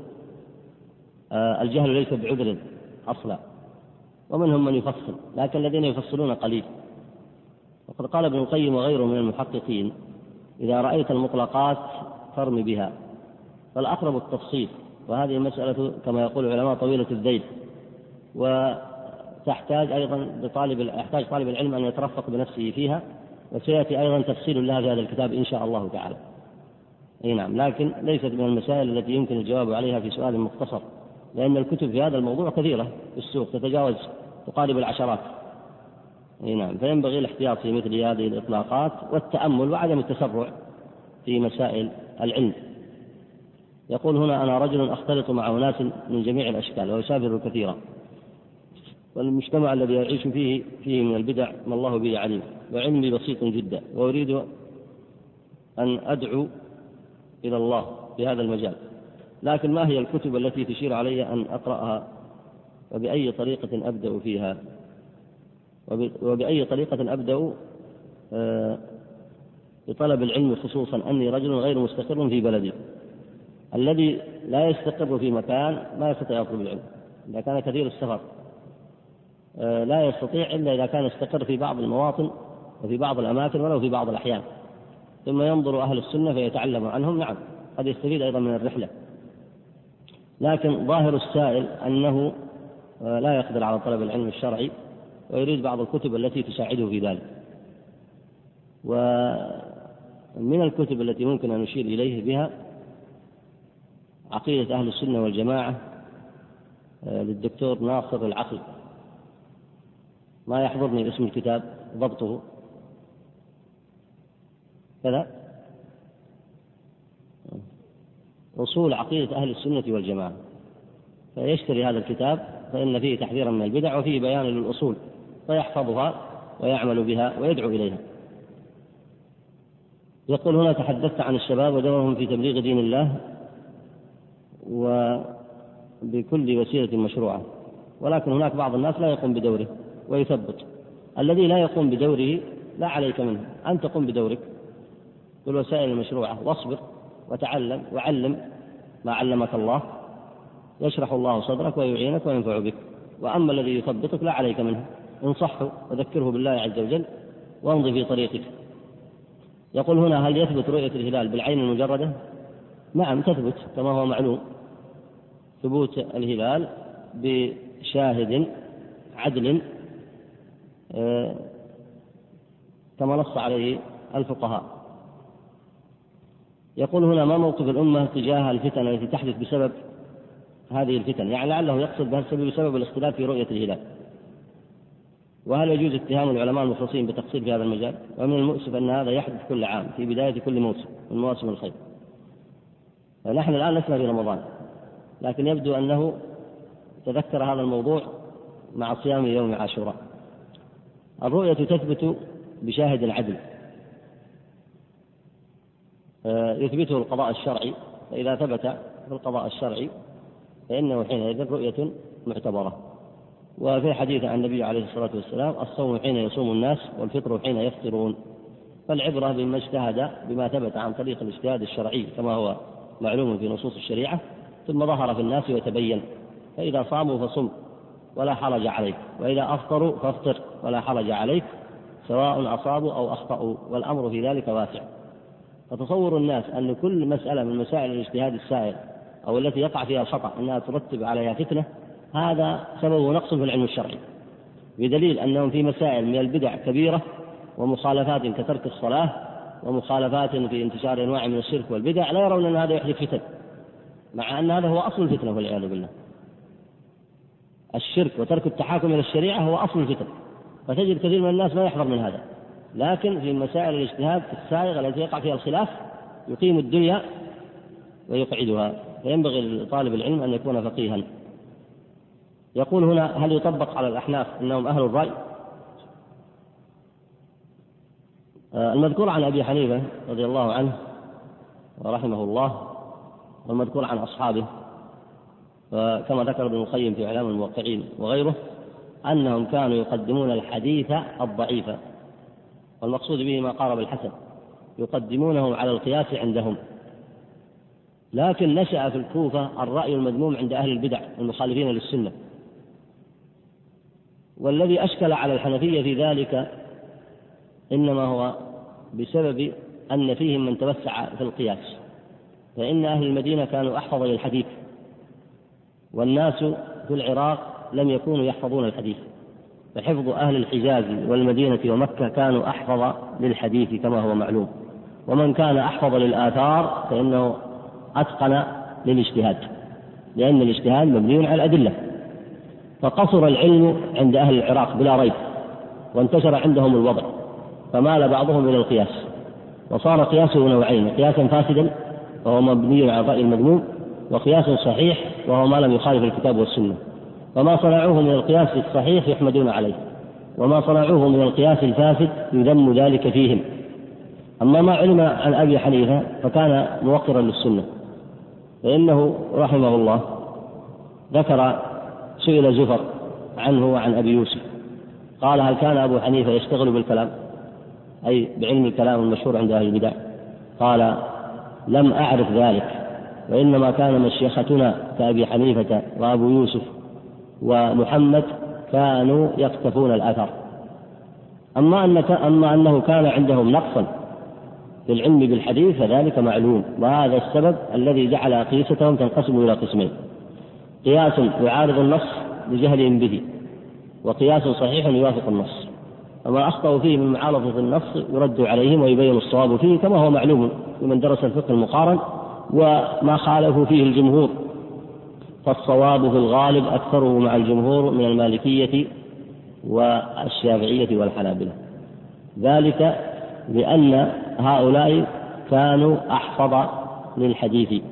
آه، الجهل ليس بعذر أصلا. ومنهم من يفصل لكن الذين يفصلون قليل. وقد قال ابن القيم وغيره من المحققين إذا رأيت المطلقات فارم بها. فالأقرب التفصيل وهذه المسألة كما يقول العلماء طويلة الذيل وتحتاج أيضا لطالب يحتاج طالب العلم أن يترفق بنفسه فيها وسيأتي أيضا تفصيل لها في هذا الكتاب إن شاء الله تعالى. أي نعم لكن ليست من المسائل التي يمكن الجواب عليها في سؤال مختصر. لأن الكتب في هذا الموضوع كثيرة في السوق تتجاوز تقارب العشرات. أي نعم فينبغي الاحتياط في مثل هذه الإطلاقات والتأمل وعدم التسرع في مسائل العلم. يقول هنا أنا رجل أختلط مع أناس من جميع الأشكال وأسافر كثيرا. والمجتمع الذي أعيش فيه فيه من البدع ما الله به عليم. وعلمي بسيط جدا وأريد أن أدعو إلى الله في هذا المجال. لكن ما هي الكتب التي تشير علي أن أقرأها؟ وبأي طريقة أبدأ فيها؟ وبأي طريقة أبدأ؟ آه، بطلب العلم خصوصا أني رجل غير مستقر في بلدي. الذي لا يستقر في مكان ما يستطيع يطلب العلم إذا كان كثير السفر. آه، لا يستطيع إلا إذا كان يستقر في بعض المواطن وفي بعض الأماكن ولو في بعض الأحيان. ثم ينظر أهل السنة فيتعلم عنهم نعم قد يستفيد أيضا من الرحلة. لكن ظاهر السائل أنه آه، لا يقدر على طلب العلم الشرعي ويريد بعض الكتب التي تساعده في ذلك. ومن الكتب التي ممكن أن نشير إليه بها عقيدة أهل السنة والجماعة آه، للدكتور ناصر العقل. ما يحضرني اسم الكتاب ضبطه. كذا. أصول عقيدة أهل السنة والجماعة. فيشتري هذا الكتاب فإن فيه تحذيرا من البدع وفيه بيان للأصول فيحفظها ويعمل بها ويدعو إليها. يقول هنا تحدثت عن الشباب ودورهم في تبليغ دين الله وبكل وسيلة مشروعة ولكن هناك بعض الناس لا يقوم بدوره ويثبط الذي لا يقوم بدوره لا عليك منه أنت قم بدورك بالوسائل المشروعة واصبر. وتعلم وعلم ما علمك الله يشرح الله صدرك ويعينك وينفع بك. وأما الذي يثبطك لا عليك منه. انصحه وذكره بالله عز وجل وامضي في طريقك. يقول هنا هل يثبت رؤية الهلال بالعين المجردة؟ نعم تثبت كما هو معلوم. ثبوت الهلال بشاهد عدل آه، كما نص عليه الفقهاء. يقول هنا ما موقف الأمة تجاه الفتن التي تحدث بسبب هذه الفتن؟ يعني لعله يقصد بها السبب بسبب الاختلاف في رؤية الهلال. وهل يجوز اتهام العلماء المخلصين بتقصير في هذا المجال؟ ومن المؤسف أن هذا يحدث كل عام في بداية كل موسم من مواسم الخير. نحن الآن لسنا في رمضان لكن يبدو أنه تذكر هذا الموضوع مع صيام يوم عاشوراء. الرؤية تثبت بشاهد العدل. يثبته القضاء الشرعي فإذا ثبت في القضاء الشرعي فإنه حينئذ رؤية معتبرة. وفي حديث عن النبي عليه الصلاة والسلام الصوم حين يصوم الناس والفطر حين يفطرون. فالعبرة بما اجتهد بما ثبت عن طريق الاجتهاد الشرعي كما هو معلوم في نصوص الشريعة ثم ظهر في الناس وتبين فإذا صاموا فصم ولا حرج عليك. وإذا أفطروا فافطر ولا حرج عليك سواء أصابوا أو أخطأوا. والأمر في ذلك واسع. فتصور الناس أن كل مسألة من مسائل الاجتهاد السائر أو التي يقع فيها الخطأ أنها ترتب عليها فتنة هذا سبب نقص في العلم الشرعي. بدليل أنهم في مسائل من البدع كبيرة ومخالفات كترك الصلاة ومخالفات في انتشار أنواع من الشرك والبدع لا يرون أن هذا يحدث فتن مع أن هذا هو أصل الفتنة والعياذ بالله. الشرك وترك التحاكم إلى الشريعة هو أصل الفتن فتجد كثير من الناس ما يحضر من هذا. لكن في مسائل الاجتهاد السائغة التي يقع فيها الخلاف يقيم الدنيا ويقعدها. فينبغي لطالب العلم أن يكون فقيها. يقول هنا هل يطبق على الأحناف أنهم أهل الرأي؟ آه، المذكور عن أبي حنيفة رضي الله عنه ورحمه الله والمذكور عن أصحابه. كما ذكر ابن القيم في إعلام الموقعين وغيره أنهم كانوا يقدمون الحديث الضعيف. والمقصود به ما قارب الحسن يقدمونه على القياس عندهم. لكن نشأ في الكوفة الرأي المذموم عند أهل البدع المخالفين للسنة. والذي أشكل على الحنفية في ذلك إنما هو بسبب أن فيهم من توسع في القياس. فإن أهل المدينة كانوا أحفظ للحديث والناس في العراق لم يكونوا يحفظون الحديث. فحفظ أهل الحجاز والمدينة ومكة كانوا أحفظ للحديث كما هو معلوم. ومن كان أحفظ للآثار فإنه أتقن للاجتهاد لأن الاجتهاد مبني على الأدلة. فقصر العلم عند أهل العراق بلا ريب وانتشر عندهم الوضع فمال بعضهم إلى القياس. وصار قياسه نوعين قياسا فاسدا وهو مبني على الرأي المذموم وقياس صحيح وهو ما لم يخالف الكتاب والسنة. وما صنعوه من القياس الصحيح يحمدون عليه وما صنعوه من القياس الفاسد يذم ذلك فيهم. أما ما علم عن أبي حنيفة فكان موقرا للسنة فإنه رحمه الله ذكر سئل زفر عنه وعن أبي يوسف قال هل كان أبو حنيفة يشتغل بالكلام؟ أي بعلم الكلام المشهور عند أهل البدع. قال لم أعرف ذلك وإنما كان مشيختنا كأبي حنيفة وأبو يوسف ومحمد كانوا يقتفون الأثر. أما أن أما أنه كان عندهم نقصا في العلم بالحديث فذلك معلوم وهذا السبب الذي جعل أقيستهم تنقسم إلى قسمين. قياس يعارض النص لجهلهم به وقياس صحيح يوافق النص. وما أخطأوا فيه من معارضة النص يرد عليهم ويبين الصواب فيه كما هو معلوم لمن درس الفقه المقارن وما خالفوا فيه الجمهور. فالصواب في الغالب أكثره مع الجمهور من المالكية والشافعية والحنابلة. ذلك لأن هؤلاء كانوا أحفظ للحديث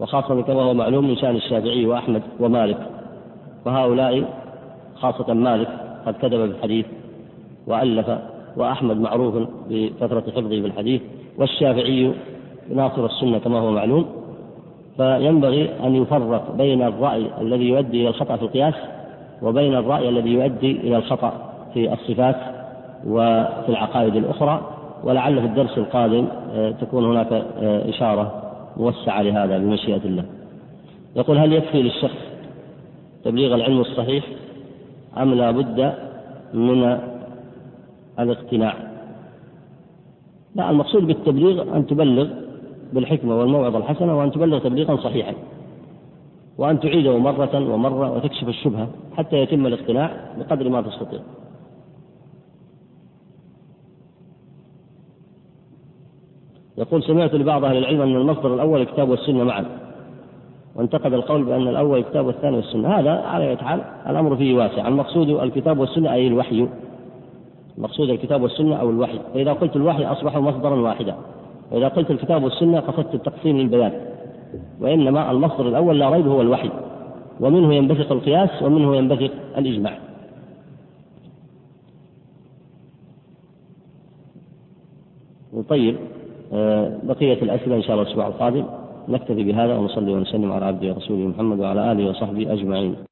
وخاصة كما هو معلوم من شأن الشافعي وأحمد ومالك. فهؤلاء خاصة مالك قد كتب بالحديث وألف وأحمد معروف بكثرة حفظه بالحديث والشافعي ناصر السنة كما هو معلوم. فينبغي أن يفرق بين الرأي الذي يؤدي إلى الخطأ في القياس وبين الرأي الذي يؤدي إلى الخطأ في الصفات وفي العقائد الأخرى ولعل في الدرس القادم آه، تكون هناك آه، إشارة موسعة لهذا بمشيئة الله. يقول هل يكفي للشخص تبليغ العلم الصحيح أم لا بد من الاقتناع؟ لا المقصود بالتبليغ أن تبلغ بالحكمة والموعظة الحسنة وأن تبلغ تبليغا صحيحا. وأن تعيده مرة ومرة وتكشف الشبهة حتى يتم الاقتناع بقدر ما تستطيع. يقول سمعت لبعض أهل العلم أن المصدر الأول الكتاب والسنة معا. وانتقد القول بأن الأول الكتاب والثاني والسنة. هذا على حال الأمر فيه واسع. المقصود الكتاب والسنة أي الوحي. المقصود الكتاب والسنة أو الوحي. فإذا قلت الوحي أصبح مصدرا واحدا. وإذا قلت الكتاب والسنة قصدت التقسيم للبيان. وإنما المصدر الأول لا ريب هو الوحي. ومنه ينبثق القياس ومنه ينبثق الإجماع. طيب آه، بقية الأسئلة إن شاء الله الأسبوع القادم. نكتفي بهذا ونصلي ونسلم على عبده ورسوله محمد وعلى آله وصحبه أجمعين.